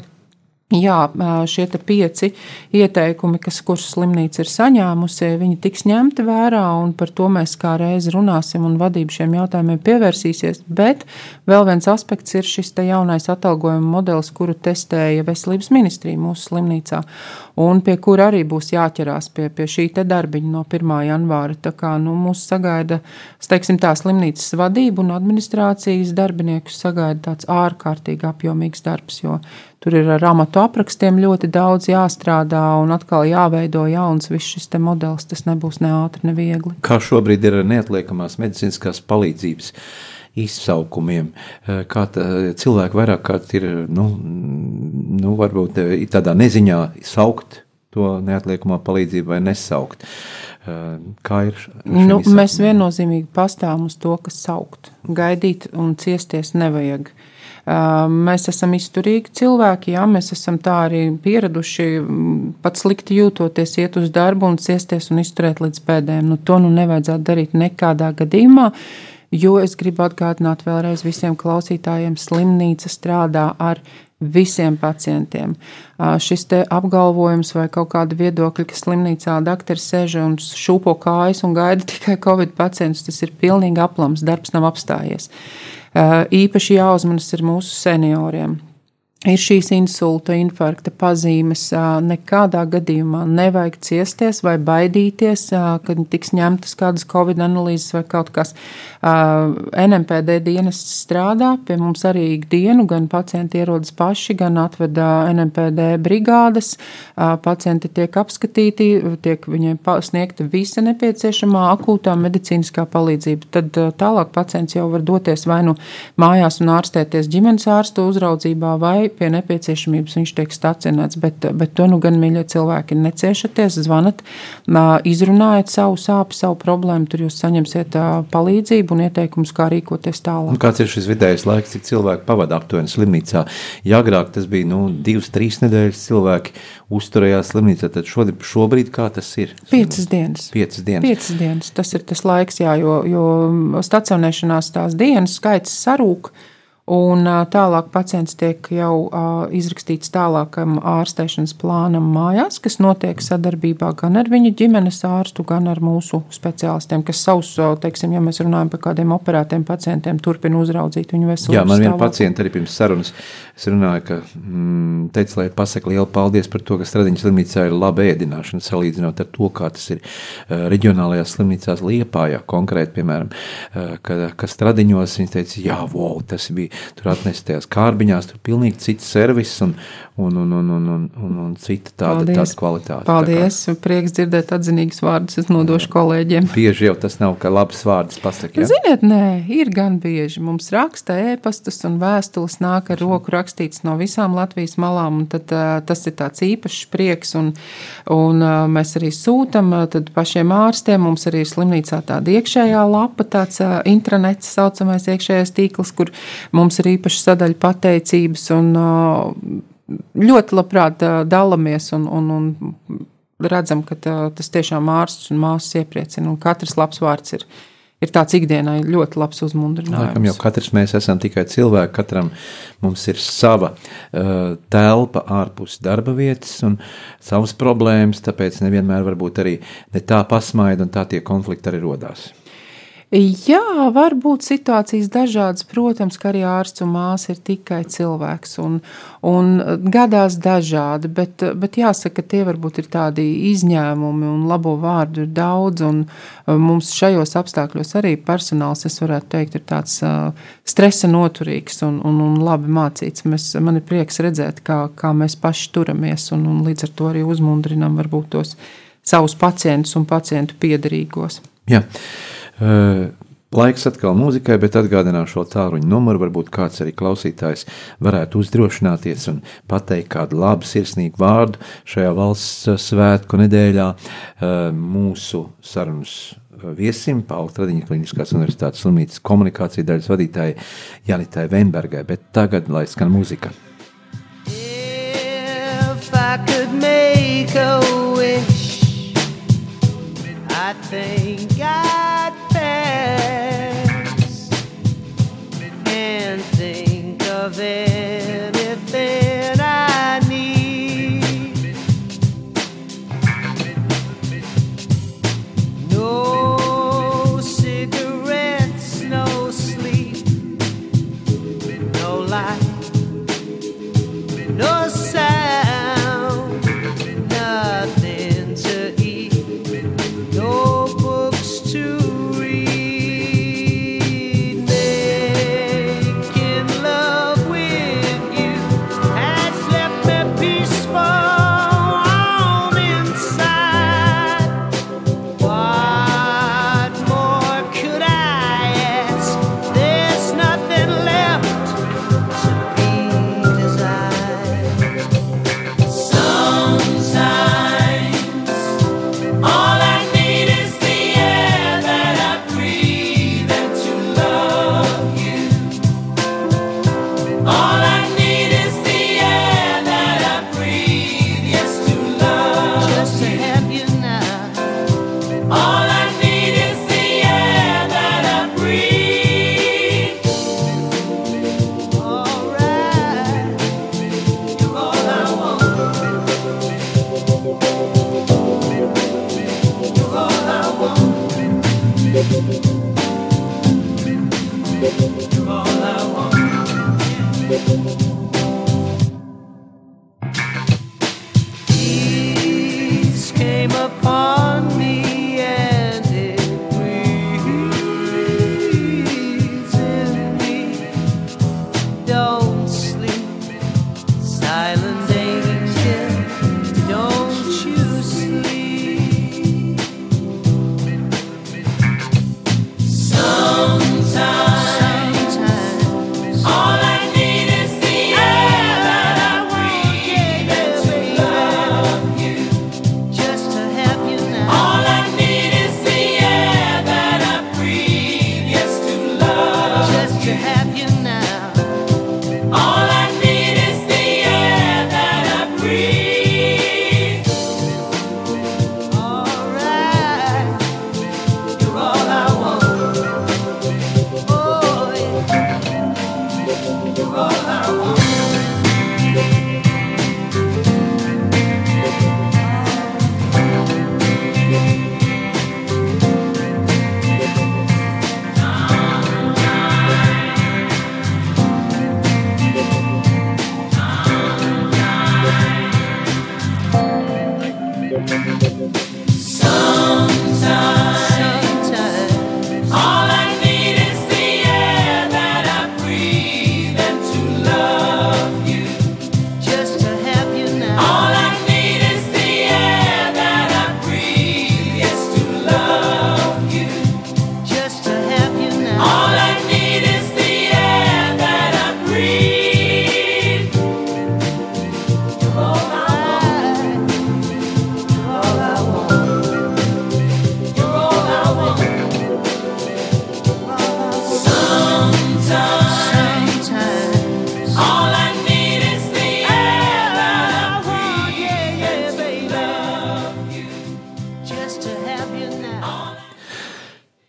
Jā, šie pieci ieteikumi, kas, kurus slimnīca ir saņēmusi, viņi tiks ņemti vērā, un par to mēs kā reizi runāsim, un vadība šiem jautājumiem pievērsīsies. Bet vēl viens aspekts ir šis jaunais atalgojuma modelis, kuru testēja Veselības ministrija mūsu slimnīcā, un pie kura arī būs jāķerās pie, pie šī darbiņa no 1. janvāra. Tā kā nu, mūs sagaida, teiksim, tā slimnīcas vadība un administrācijas darbiniekus sagaida tāds ārkārtīgi apjomīgs darbs, jo Tur ir ar amatu aprakstiem ļoti daudz jāstrādā un atkal jāveido jauns viss šis modelis. Tas nebūs ne ātri, ne viegli. Kā šobrīd ir ar neatliekamās medicīniskās palīdzības? izsaukumiem, eh, kā cilvēki vairāk kārt ir, nu, nu varbūt eh, tādā neziņā saukt to neatliekamo palīdzību vai nesaukt. Eh, kā ir? Nu, mēs viennozīmīgi pastāvam uz to, ka saukt, gaidīt un ciesties nevajag. Uh, Mēs esam izturīgi cilvēki, jā, mēs esam tā arī pieraduši, pat slikti jūtoties, iet uz darbu un ciesties un izturēt līdz pēdējiem. Nu, to nu nevajadzētu darīt nekādā gadījumā. Jo es gribu atgādināt vēlreiz visiem klausītājiem, slimnīca strādā ar visiem pacientiem. Šis apgalvojums vai kaut kāda viedokļa, ka slimnīcā doktori sēž un šūpo kājas un gaida tikai covid pacientus, tas ir pilnīgi aplams, darbs nav apstājies. Īpaši jāuzmanas ir mūsu senioriem ir šīs insulta, infarkta pazīmes, nekādā gadījumā nevajag ciesties vai baidīties, kad tiks ņemtas kādas covid analīzes vai kaut kas. NMPD dienas strādā, pie mums arī ikdienu, gan pacienti ierodas paši, gan atveda NMPD brigādes, pacienti tiek apskatīti, tiek viņiem sniegta visa nepieciešamā akūtā medicīniskā palīdzība. Tad tālāk pacients jau var doties vai nu mājās un ārstēties ģimenes ārstu uzraudzībā vai vai pie nepieciešamības viņš tiek stacionēts. Bet, bet to nu gan, mīļie cilvēki, neciešaties, zvanat, izrunājiet savu sāpju, savu problēmu, tur jūs saņemsiet palīdzību un ieteikumus, kā rīkoties tālāk. Un kāds ir šis vidējais laiks, cik cilvēki pavada aptuveni slimnīcā? Ja agrāk tas bija nu, divas, trīs nedēļas cilvēki uzturējās slimnīcā, tad šodien, šobrīd kā tas ir? Piecas dienas. Piecas dienas. Piecas dienas. Tas ir tas laiks, jā, jo, jo stacionēšanās tās dienas skaits sarūk. Un tālāk pacients tiek jau izrakstīts tālākam ārstēšanas plānam mājās, kas notiek sadarbībā gan ar viņa ģimenes ārstu, gan ar mūsu speciālistiem, kas savus, teiksim, ja mēs runājam par kādiem operētiem pacientiem, turpina uzraudzīt viņu veselību. Jā, man viena pacienta arī pirms sarunas es runāju, ka mm, teica, lai pasaka lielu paldies par to, ka Stradiņas slimnīcā ir laba ēdināšana, salīdzinot ar to, kā tas ir reģionālajās slimnīcās Liepājā konkrēti, piemēram, ka, ka Stradiņos viņas teica, jā, wow, tas bija tur atnest tajās kārbiņās, tur pilnīgi cits servis un, un, un, un, un, un, un, un cita tāda, tāda kvalitāte. Paldies, kā, prieks dzirdēt atzinīgus vārdus, es nodošu kolēģiem. Bieži jau tas nav, ka labs vārds pasaka. Ja? Ziniet, nē, ir gan bieži. Mums raksta ēpastus un vēstules nāk ar roku rakstīts no visām Latvijas malām, un tad uh, tas ir tāds īpašs prieks, un, un uh, mēs arī sūtam uh, pašiem ārstiem, mums arī ir slimnīcā tāda iekšējā lapa, tāds uh, intranets saucamais iekšējais tīkls, kur mums ir īpaša sadaļa pateicības un ļoti labprāt dalāmies un, un, un redzam, ka tā, tas tiešām ārsts un māsas iepriecina. Un katrs labs vārds ir, ir tāds ikdienai ļoti labs uzmundrinājums. Laikam jau katrs mēs esam tikai cilvēki, katram mums ir sava uh, telpa ārpus darba vietas un savas problēmas, tāpēc nevienmēr varbūt arī ne tā pasmaida un tā tie konflikti arī rodās. Jā, var būt situācijas dažādas. Protams, ka arī ārsts un māsa ir tikai cilvēks un, un gadās dažādi, bet, bet jāsaka, ka tie varbūt ir tādi izņēmumi un labo vārdu ir daudz. Un mums šajos apstākļos arī personāls, es varētu teikt, ir tāds stresa noturīgs un, un, un labi mācīts. Mēs, man ir prieks redzēt, kā, kā mēs paši turamies un, un līdz ar to arī uzmundrinam varbūt tos savus pacientus un pacientu piedarīgos. Jā. Uh, Laiks atkal mūzikai, bet atgādināšu šo tāluņa numuru. Varbūt kāds arī klausītājs varētu uzdrošināties un pateikt kādu labu, sirsnīgu vārdu šajā valsts svētku nedēļā mūsu sarunas viesim, Pauli Tradiņa Kliniskās universitātes slimnīcas komunikācija daļas vadītājai Janitai Veinbergai. Bet tagad lai skan mūzika. I wish, I think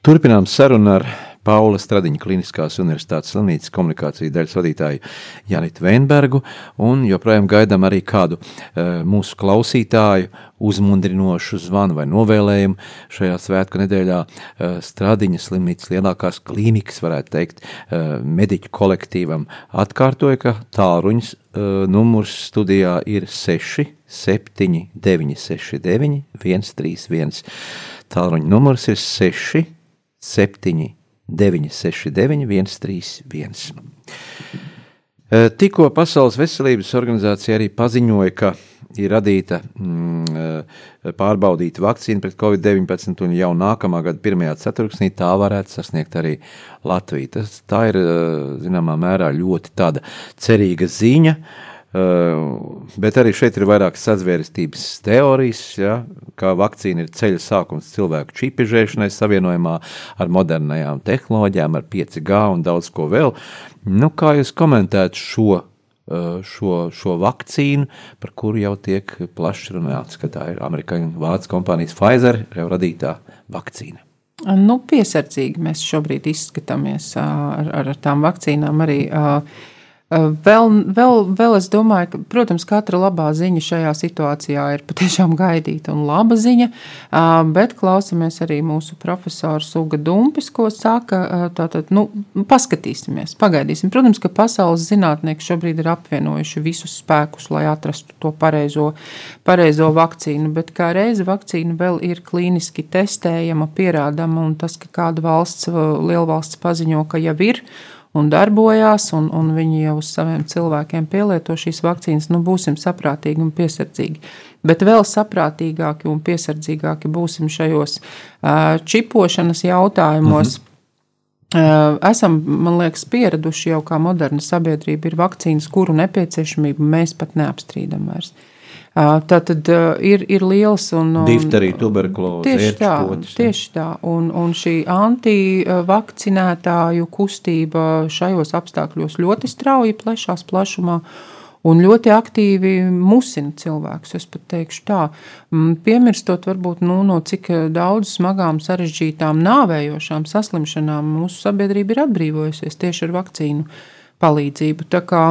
Turpinām sarunu ar Paula Stradiņa Kliniskās Universitātes slimnīcas komunikāciju daļas vadītāju Janitu Veinbergu, un joprojām gaidām arī kādu uh, mūsu klausītāju uzmundrinošu zvanu vai novēlējumu šajā svētku nedēļā uh, Stradiņa slimnīcas lielākās klīnikas, varētu teikt, uh, mediķu kolektīvam. Atkārtoja, ka tālruņas uh, numurs studijā ir 6 7 9 6 9 1 3 1. Tālruņa numurs ir 6 7, 9, 6, 9, 1, 3, 1. Tikko Pasaules veselības organizācija arī paziņoja, ka ir radīta mm, pārbaudīta vakcīna pret covid-19, un jau nākamā gada pirmajā ceturksnī tā varētu sasniegt arī Latviju. Tas, tā ir, zināmā mērā, ļoti cerīga ziņa. Uh, bet arī šeit ir vairākas sazvērestības teorijas, ja, kā vakcīna ir ceļa sākums cilvēku čipižēšanai, savienojumā ar modernajām tehnoloģijām, ar 5G un daudz ko vēl. Nu, kā jūs komentētu šo, uh, šo, šo vakcīnu, par kuru jau tiek plaši runāts, ka tā ir amerikāņu vācu kompānijas Pfizer radītā vakcīna? Nu, piesardzīgi mēs šobrīd izskatāmies ar, ar, ar tām vakcīnām arī. Uh, Vēl, vēl, vēl es domāju, ka, protams, katra labā ziņa šajā situācijā ir patiešām gaidīta un laba ziņa, bet klausamies arī mūsu profesoru Suga Dumpis, ko saka, tātad, nu, paskatīsimies, pagaidīsim. Protams, ka pasaules zinātnieki šobrīd ir apvienojuši visus spēkus, lai atrastu to pareizo, pareizo vakcīnu, bet kā reize vakcīna vēl ir klīniski testējama, pierādama, un tas, ka kāda valsts, lielvalsts paziņo, ka jau ir, un darbojās, un, un viņi jau uz saviem cilvēkiem pielieto šīs vakcīnas, nu būsim saprātīgi un piesardzīgi. Bet vēl saprātīgāki un piesardzīgāki būsim šajos čipošanas jautājumos. Mhm. Esam, man liekas, pieraduši jau kā moderna sabiedrība, ir vakcīnas, kuru nepieciešamību mēs pat neapstrīdam vairs. Tā tad ir, ir liels un. Difterija, tuberkuloze. Tieši tā, potis, tieši tā. Un, un šī antivakcinētāju kustība šajos apstākļos ļoti strauji plešās plašumā. Un ļoti aktīvi musina cilvēkus. Es pat teikšu tā, piemirstot varbūt nu, no cik daudz smagām, sarežģītām, nāvējošām saslimšanām mūsu sabiedrība ir atbrīvojusies tieši ar vakcīnu palīdzību. Tā kā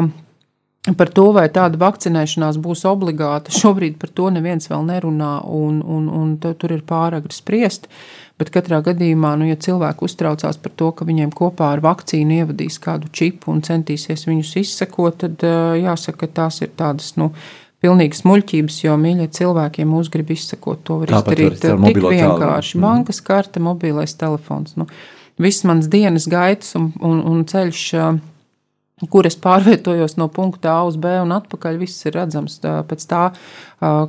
Par to, vai tāda vakcinēšanās būs obligāta, šobrīd par to neviens vēl nerunā, un, un, un tur ir pāragri spriest. Bet katrā gadījumā, nu, ja cilvēki uztraucās par to, ka viņiem kopā ar vakcīnu ievadīs kādu čipu un centīsies viņus izsekot, tad jāsaka, ka tās ir tādas, nu, pilnīgas muļķības, jo mīļie cilvēkiem mūs grib izsekot. To var Tāpat izdarīt tik vienkārši. Mm. Bankas karte, mobilais telefons. Nu, viss mans dienas gaitas un, un, un ceļš kur es pārvietojos no punkta A uz B un atpakaļ. Viss ir redzams tā, pēc tā,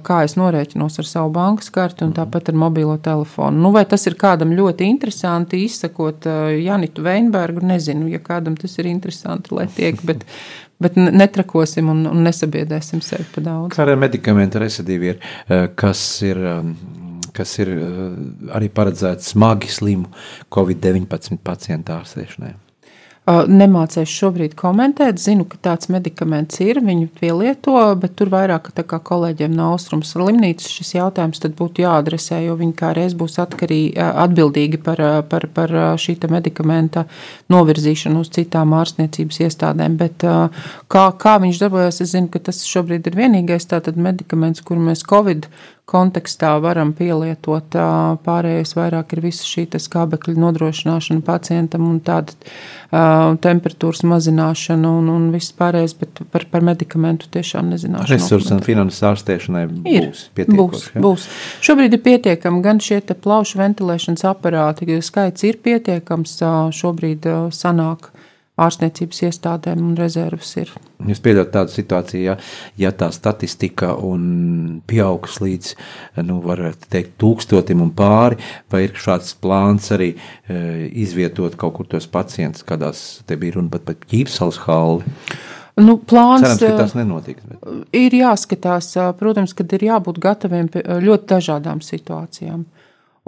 kā es norēķinos ar savu bankas karti un tāpat ar mobilo telefonu. Nu, vai tas ir kādam ļoti interesanti izsakot Janitu Veinbergu? Nezinu, ja kādam tas ir interesanti, lai tiek, bet, bet netrakosim un, un nesabiedēsim sevi pa daudz. Kā ar medikamentu residīvi ir, kas ir kas ir arī paredzēts smagi slimu Covid-19 pacientu ārstēšanai. Nemācēšu šobrīd komentēt, zinu, ka tāds medikaments ir, viņu pielieto, bet tur vairāk kā kolēģiem no Austrums slimnīcas šis jautājums būtu jāadresē, jo viņi kā reiz būs atkarīgi, atbildīgi par, par, par šī medikamenta novirzīšanu uz citām ārstniecības iestādēm, bet kā, kā viņš darbojas, es zinu, ka tas šobrīd ir vienīgais tātad medikaments, kuru mēs Covid kontekstā varam pielietot. Pārējais vairāk ir visa šī skābekļa nodrošināšana pacientam un tāda uh, temperatūras mazināšana un, un viss pārējais, bet par, par medikamentu tiešām nezināšu. Resursi un finanses ārstēšanai ir, būs pietiekami. Būs, ja? būs. Šobrīd ir pietiekami gan šie plaušu ventilēšanas aparāti, skaits ir pietiekams, šobrīd sanāk ārstniecības iestādēm un rezerves ir. Jūs pieļaut tādu situāciju, ja, ja tā statistika un pieaugs līdz, nu, teikt, tūkstotim un pāri, vai ir šāds plāns arī e, izvietot kaut kur tos pacientus, kādās te bija runa pat par ķīpsalas halli? Nu, plāns Cerams, ka tas nenotiks. Bet... Ir jāskatās, protams, kad ir jābūt gataviem pie ļoti dažādām situācijām.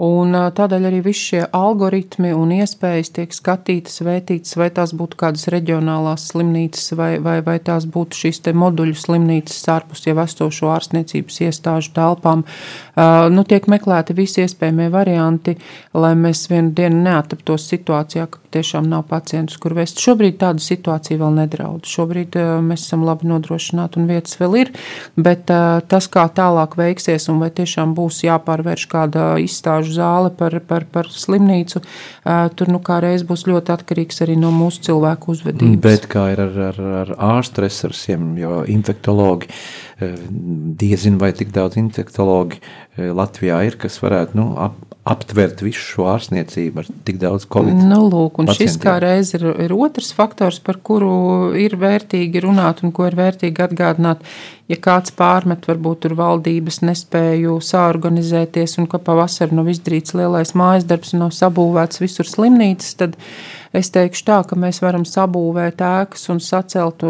Un tādēļ arī visi šie algoritmi un iespējas tiek skatītas, vērtītas, vai tās būtu kādas reģionālās slimnīcas, vai, vai, vai tās būtu šīs moduļu slimnīcas ārpus jau esošo ārstniecības iestāžu telpām. Nu, tiek meklēti visi iespējamie varianti, lai mēs vienu dienu neataptos situācijā, ka tiešām nav pacientus, kur vest. Šobrīd tāda situācija vēl nedraud. Šobrīd mēs esam labi nodrošināti un vietas vēl ir, bet tas, kā tālāk veiksies un vai tiešām būs jāpārvērš kāda izstāžu zāle, par, par, par slimnīcu, tur nu kā reiz būs ļoti atkarīgs arī no mūsu cilvēku uzvedības. Bet kā ir ar, ar, ar ārstu resursiem, jo infektologi, diezin vai tik daudz infektologi Latvijā ir, kas varētu nu, ap, aptvert visu šo ārstniecību ar tik daudz covid. Nu, lūk, un pacientiem. šis kā reiz ir, ir otrs faktors, par kuru ir vērtīgi runāt un ko ir vērtīgi atgādināt. Ja kāds pārmet, varbūt tur valdības nespēju sāorganizēties un ka pavasarī nav izdarīts lielais mājas darbs un nav sabūvēts visur slimnīcas, tad Es teikšu tā, ka mēs varam sabūvēt ēkas un sacelt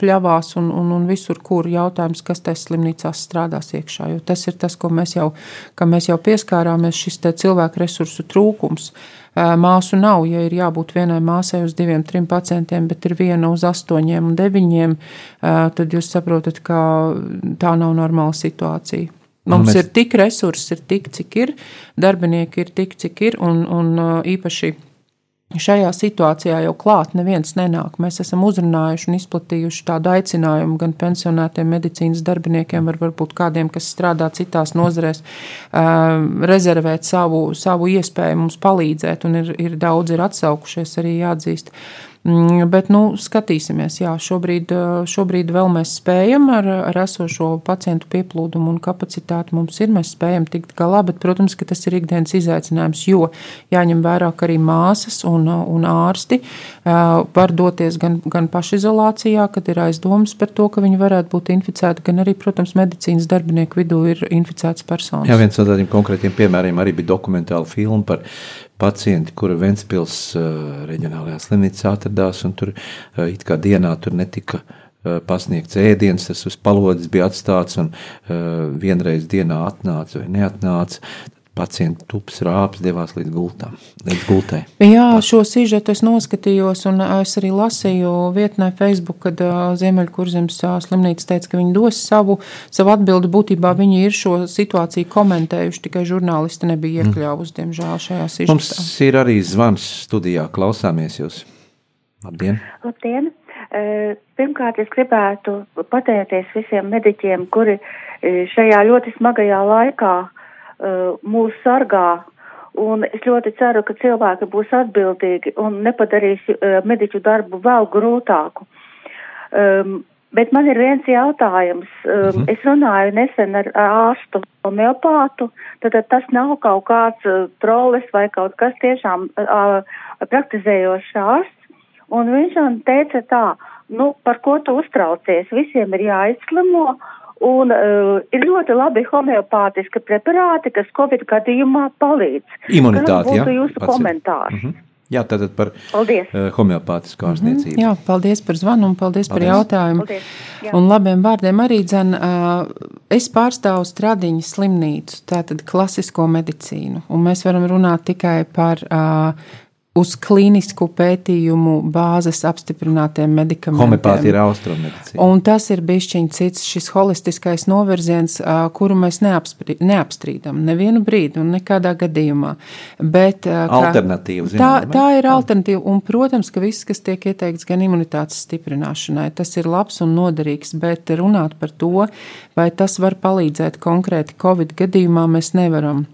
pļavās un, un, un visur, kur jautājums, kas tajā slimnīcās strādās iekšā. Jo tas ir tas, ko mēs jau, mēs jau pieskārāmies, šis cilvēku resursu trūkums. Māsu nav, ja ir jābūt vienai māsai uz diviem, trim pacientiem, bet ir viena uz astoņiem un deviņiem, tad jūs saprotat, ka tā nav normāla situācija. Mums mēs... ir tik resursi, ir tik, cik ir, darbinieki ir tik, cik ir, un, un īpaši Šajā situācijā jau klāt neviens nenāk. Mēs esam uzrunājuši un izplatījuši tādu aicinājumu gan pensionētiem medicīnas darbiniekiem, var, varbūt kādiem, kas strādā citās nozarēs, rezervēt savu, savu iespēju mums palīdzēt, un ir, ir daudz ir atsaukušies arī jāatzīst. Mm, bet, nu, skatīsimies, jā, šobrīd, šobrīd vēl mēs spējam ar, ar esošo pacientu pieplūdumu un kapacitāti mums ir, mēs spējam tikt galā, bet, protams, ka tas ir ikdienas izaicinājums, jo jāņem vērā, ka arī māsas un, un ārsti var doties gan, gan pašizolācijā, kad ir aizdomas par to, ka viņi varētu būt inficēti, gan arī, protams, medicīnas darbinieku vidū ir inficēts personas. Jā, viens no tādiem konkrētiem piemēriem arī bija dokumentāla filma par pacienti, kuri Ventspils uh, reģionālajā slimnīcā atradās, un tur uh, it kā dienā tur netika uh, pasniegts ēdiens, tas uz palodzes bija atstāts, un uh, vienreiz dienā atnāca vai neatnāca pacienta tups rāps devās līdz gultam, līdz gultai. Jā, šo sižetu es noskatījos, un es arī lasīju vietnē Facebook, kad Ziemeļkurzemes slimnīca teica, ka viņi dos savu, savu atbildi. Būtībā viņi ir šo situāciju komentējuši, tikai žurnālisti nebija mm. iekļāvusi, mm. diemžēl, šajā sižetā. Mums ir arī zvans studijā, klausāmies jūs. Labdien! Labdien! Pirmkārt, es gribētu pateikties visiem mediķiem, kuri šajā ļoti smagajā laikā mūs sargā Un es ļoti ceru, ka cilvēki būs atbildīgi un nepadarīs uh, mediķu darbu vēl grūtāku. Um, bet man ir viens jautājums. Um, uh -huh. Es runāju nesen ar ārstu homeopātu, tad tas nav kaut kāds uh, trolis vai kaut kas tiešām uh, praktizējošs ārsts. Un viņš man teica tā, nu, par ko tu uztraucies? Visiem ir jāizslimo Un uh, ir ļoti labi homeopātiski preparāti, kas Covid gadījumā palīdz. Imunitāte, jā. Ja? jūsu komentārs. Mm -hmm. Jā, tātad par paldies. uh, homeopātisku ārstniecību. Mm -hmm. Jā, paldies par zvanu un paldies, paldies. par jautājumu. Paldies. Jā. Un labiem vārdiem arī, dzen, uh, es pārstāvu Stradiņu slimnīcu, tātad klasisko medicīnu, un mēs varam runāt tikai par uh, uz klīnisku pētījumu bāzes apstiprinātiem medikamentiem. Homepātija ir austrummedicīna. Un tas ir bišķiņ cits šis holistiskais novirziens, kuru mēs neapstrīdam nevienu brīdi un nekādā gadījumā. Bet, alternatīva, zinām, tā, tā ir alternatīva, un, protams, ka viss, kas tiek ieteikts gan imunitātes stiprināšanai, tas ir labs un noderīgs, bet runāt par to, vai tas var palīdzēt konkrēti Covid gadījumā, mēs nevaram.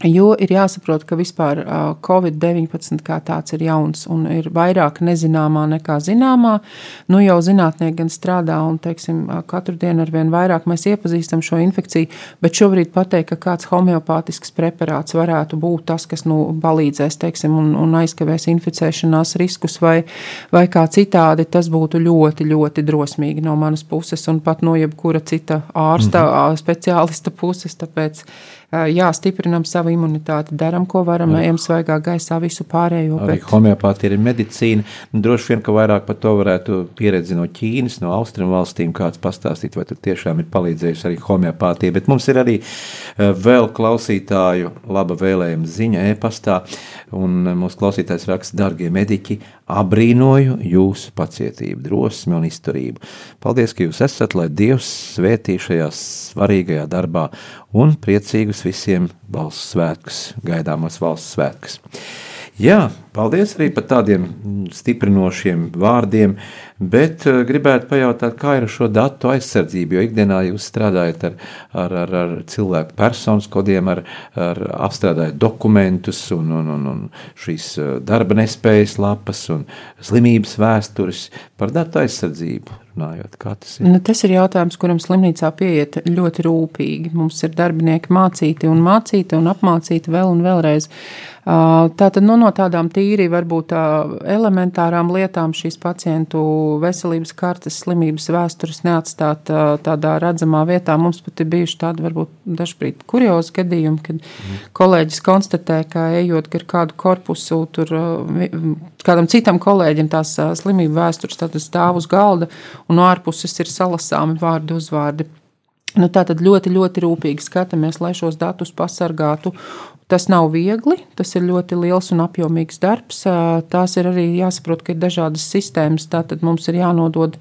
Jo ir jāsaprot, ka vispār Covid-19 kā tāds ir jauns un ir vairāk nezināmā nekā zināmā. Nu jau zinātnieki gan strādā un, teiksim, katru dienu ar vien vairāk mēs iepazīstam šo infekciju, bet šobrīd pateikt, ka kāds homeopātisks preparāts varētu būt tas, kas, nu, palīdzēs, teiksim, un, un aizkavēs inficēšanās riskus vai, vai kā citādi, tas būtu ļoti, ļoti drosmīgi no manas puses un pat no jebkura cita ārsta, mm -hmm. speciālista puses, tāpēc jā, stiprinam savu imunitāti, darām, ko varam, ejam svaigā gaisā, visu pārējo. Arī bet... homeopātija ir medicīna. Droši vien, ka vairāk par to varētu pieredzi no Ķīnas, no Austrum valstīm kāds pastāstīt, vai tur tiešām ir palīdzējusi arī homeopātija. Bet mums ir arī vēl klausītāju laba vēlējuma ziņa e-pastā, un mūsu klausītājs raksta, dargie mediķi, abrīnoju jūsu pacietību, drosmi un izturību. Paldies, ka jūs esat, lai Dievs svētī šajā svarīgajā darbā un priecīgus visiem valsts svētkus, gaidāmos valsts svētkus. Jā, paldies arī par tādiem stiprinošiem vārdiem, bet uh, gribētu pajautāt, kā ir ar šo datu aizsardzību, jo ikdienā jūs strādājat ar, ar, ar, ar cilvēku personas kodiem, ar, ar apstrādājat dokumentus un, un, un, un šīs uh, darba nespējas lapas un slimības vēstures par datu aizsardzību. Runājot, tas, ir? Nu, tas ir jautājums, kuram slimnīcā pieiet ļoti rūpīgi. Mums ir darbinieki mācīti un mācīti un apmācīti vēl un vēlreiz. Tātad nu, no tādām tīri varbūt tā elementārām lietām šīs pacientu veselības kartes slimības vēstures neatstāt tādā redzamā vietā. Mums pat ir bijuši tādi varbūt dažbrīd kuriozi gadījumi, kad mm. kolēģis konstatē, ka ejot gar kādu korpusu, tur kādam citam kolēģim tās slimību vēstures stāv uz galda un no ārpuses ir salasāmi vārdi uzvārdi. Nu, tā tad ļoti, ļoti rūpīgi skatāmies, lai šos datus pasargātu Tas nav viegli, tas ir ļoti liels un apjomīgs darbs. Tās ir arī jāsaprot, ka ir dažādas sistēmas. Tātad mums ir jānodod,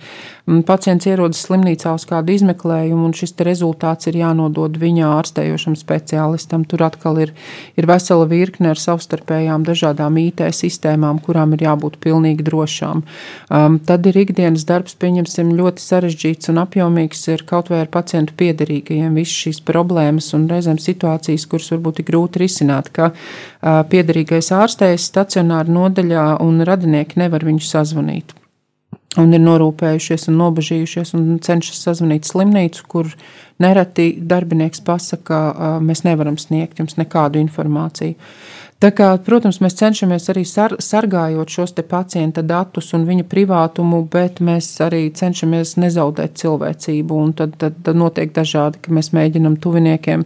pacients ierodas slimnīcā uz kādu izmeklējumu, un šis rezultāts ir jānodod viņa ārstējošam speciālistam. Tur atkal ir, ir vesela virkne ar savstarpējām dažādām IT sistēmām, kurām ir jābūt pilnīgi drošām. Um, tad ir ikdienas darbs, pieņemsim, ļoti sarežģīts un apjomīgs ir kaut vai ar pacientu piederīgajiem. Visas šīs problēmas un reizēm situācijas, kuras varbūt ir grūti risināt risināt, ka piederīgais ārstējs stacionāra nodaļā un radinieki nevar viņu sazvanīt. Un ir norūpējušies un nobežījušies un cenšas sazvanīt slimnīcu, kur nereti darbinieks pasaka, mēs nevaram sniegt jums nekādu informāciju. Tā kā, protams, mēs cenšamies arī sar, sargājot šos pacienta datus un viņa privātumu, bet mēs arī cenšamies nezaudēt cilvēcību. Tad, tad, tad notiek dažādi, ka mēs mēģinam tuviniekiem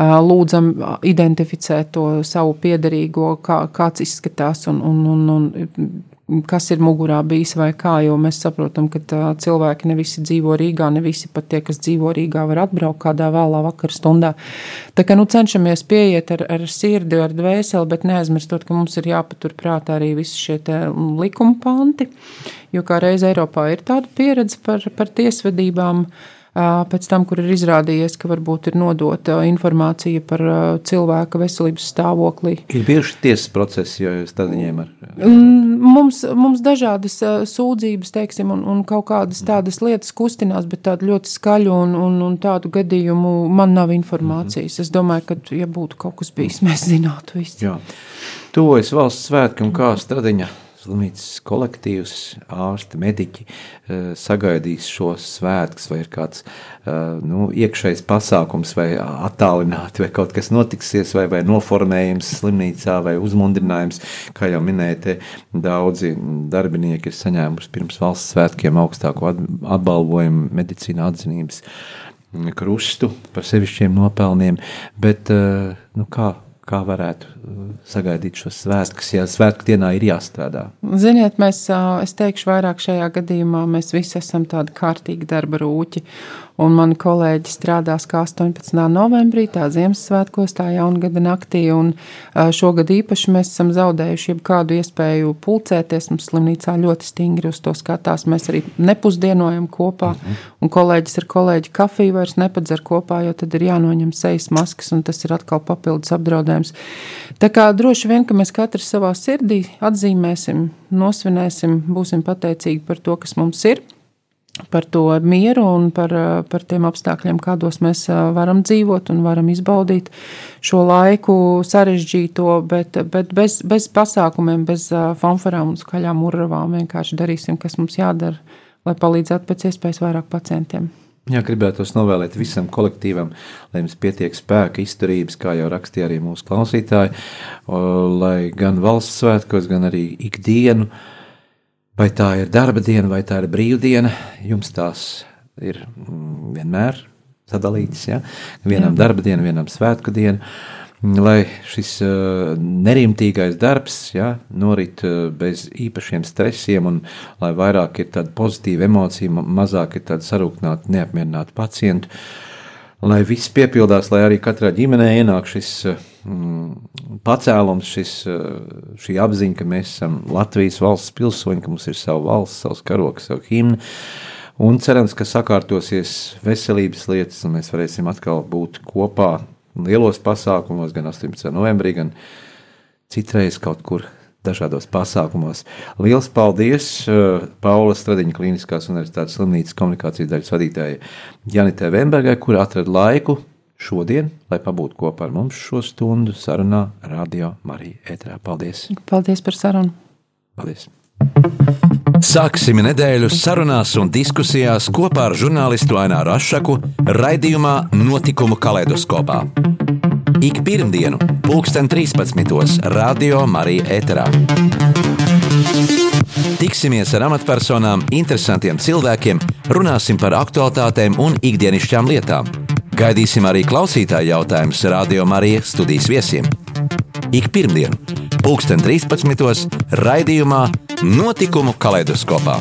lūdzam identificēt to savu piederīgo, kā, kāds izskatās un, un, un, un kas ir mugurā bijis vai kā, jo mēs saprotam, ka cilvēki ne visi dzīvo Rīgā, ne visi pat tie, kas dzīvo Rīgā, var atbraukt kādā vēlā vakar stundā. Tā kā nu cenšamies pieiet ar, ar sirdi, ar dvēseli, bet neaizmirstot, ka mums ir jāpatur prātā arī visi šie likuma panti, jo kā reiz Eiropā ir tāda pieredze par, par tiesvedībām. Pēc tam, kur ir izrādījies, ka varbūt ir nodota informācija par cilvēka veselības stāvoklī. Ir bieži tiesas procesi, jo jūs tad viņiem ar. Mums, mums dažādas sūdzības, teiksim, un, un kaut kādas tādas lietas kustinās, bet tādu ļoti skaļu un, un, un tādu gadījumu man nav informācijas. Mm -hmm. Es domāju, ka, ja būtu kaut kas bijis, mēs zinātu visu. Jā. Tuvojas valsts svētki un kā stradiņa slimnīcas kolektīvs, ārsti, mediķi eh, sagaidīs šos svētkus, vai ir kāds eh, nu, iekšējs pasākums, vai attālināti, vai kaut kas notiksies, vai, vai noformējums slimnīcā, vai uzmundrinājums. Kā jau minēja, daudzi darbinieki ir saņēmuši pirms valsts svētkiem augstāko atbalvojumu medicīna atzinības krustu par sevišķiem nopelniem, bet eh, nu, kā kā varētu uh, sagaidīt šos svētkus, ja svētku dienā ir jāstrādā? Ziniet, mēs, es teikšu, vairāk šajā gadījumā mēs visi esam tādi kārtīgi darba rūķi un mani kolēģi strādās kā 18. novembrī, tā Ziemassvētkos, tā jaungada naktī, un šogad īpaši mēs esam zaudējuši jebkādu iespēju pulcēties, mums slimnīcā ļoti stingri uz to skatās, mēs arī nepusdienojam kopā, mhm. un kolēģis ar kolēģi kafiju vairs nepadzer kopā, jo tad ir jānoņem sejas maskas, un tas ir atkal papildus apdraudējums. Tā kā droši vien, ka mēs katrs savā sirdī atzīmēsim, nosvinēsim, būsim pateicīgi par to, kas mums ir par to mieru un par, par tiem apstākļiem, kādos mēs varam dzīvot un varam izbaudīt šo laiku sarežģīto, bet, bet bez, bez pasākumiem, bez fanfarām un skaļām urravām vienkārši darīsim, kas mums jādara, lai palīdzētu pēc iespējas vairāk pacientiem. Jā, gribētos novēlēt visam kolektīvam, lai jums pietiek spēka, izturības, kā jau rakstīja arī mūsu klausītāji, lai gan valsts svētkos, gan arī ikdienu uh, vai tā ir darba diena, vai tā ir brīvdiena, jums tās ir mm, vienmēr sadalītas. Ja? Vienam Jā. darba diena, vienam svētku diena. Lai šis uh, nerimtīgais darbs ja, norit uh, bez īpašiem stresiem, un lai vairāk ir tāda pozitīva emocija, mazāk ir tāda sarūktināta, neapmierināta pacientu, lai viss piepildās, lai arī katrā ģimenē ienāk šis Mm, pacēlums, šis, eh, šī apziņa, ka mēs esam Latvijas valsts pilsoņi, ka mums ir sava valsts, savs karoks, savu himnu. Un cerams, ka sakārtosies veselības lietas, un mēs varēsim atkal būt kopā lielos pasākumos, gan 18. novembrī, gan citreiz kaut kur dažādos pasākumos. Lielas paldies uh, Paula Stradiņa Kliniskās Universitātes slimnīcas komunikācijas daļas vadītājai Janitē Vembergai, kur atrada laiku šodien, lai pabūtu kopā ar mums šo stundu sarunā Radio Marija ēterā. Paldies! Paldies par sarunu! Paldies! Sāksim nedēļu sarunās un diskusijās kopā ar žurnālistu Aināru Rošu raidījumā Notikumu kaleidoskopā. Ik pirmdienu, pulksten 13. Radio Marija ēterā. Tiksimies ar amatpersonām, interesantiem cilvēkiem, runāsim par aktuālitātēm un ikdienišķām lietām Gaidīsim arī klausītāju jautājumus Radio Marijas studijas viesiem. Ik pirmdienu, pulksten 13. raidījumā Notikumu kaleidoskopā.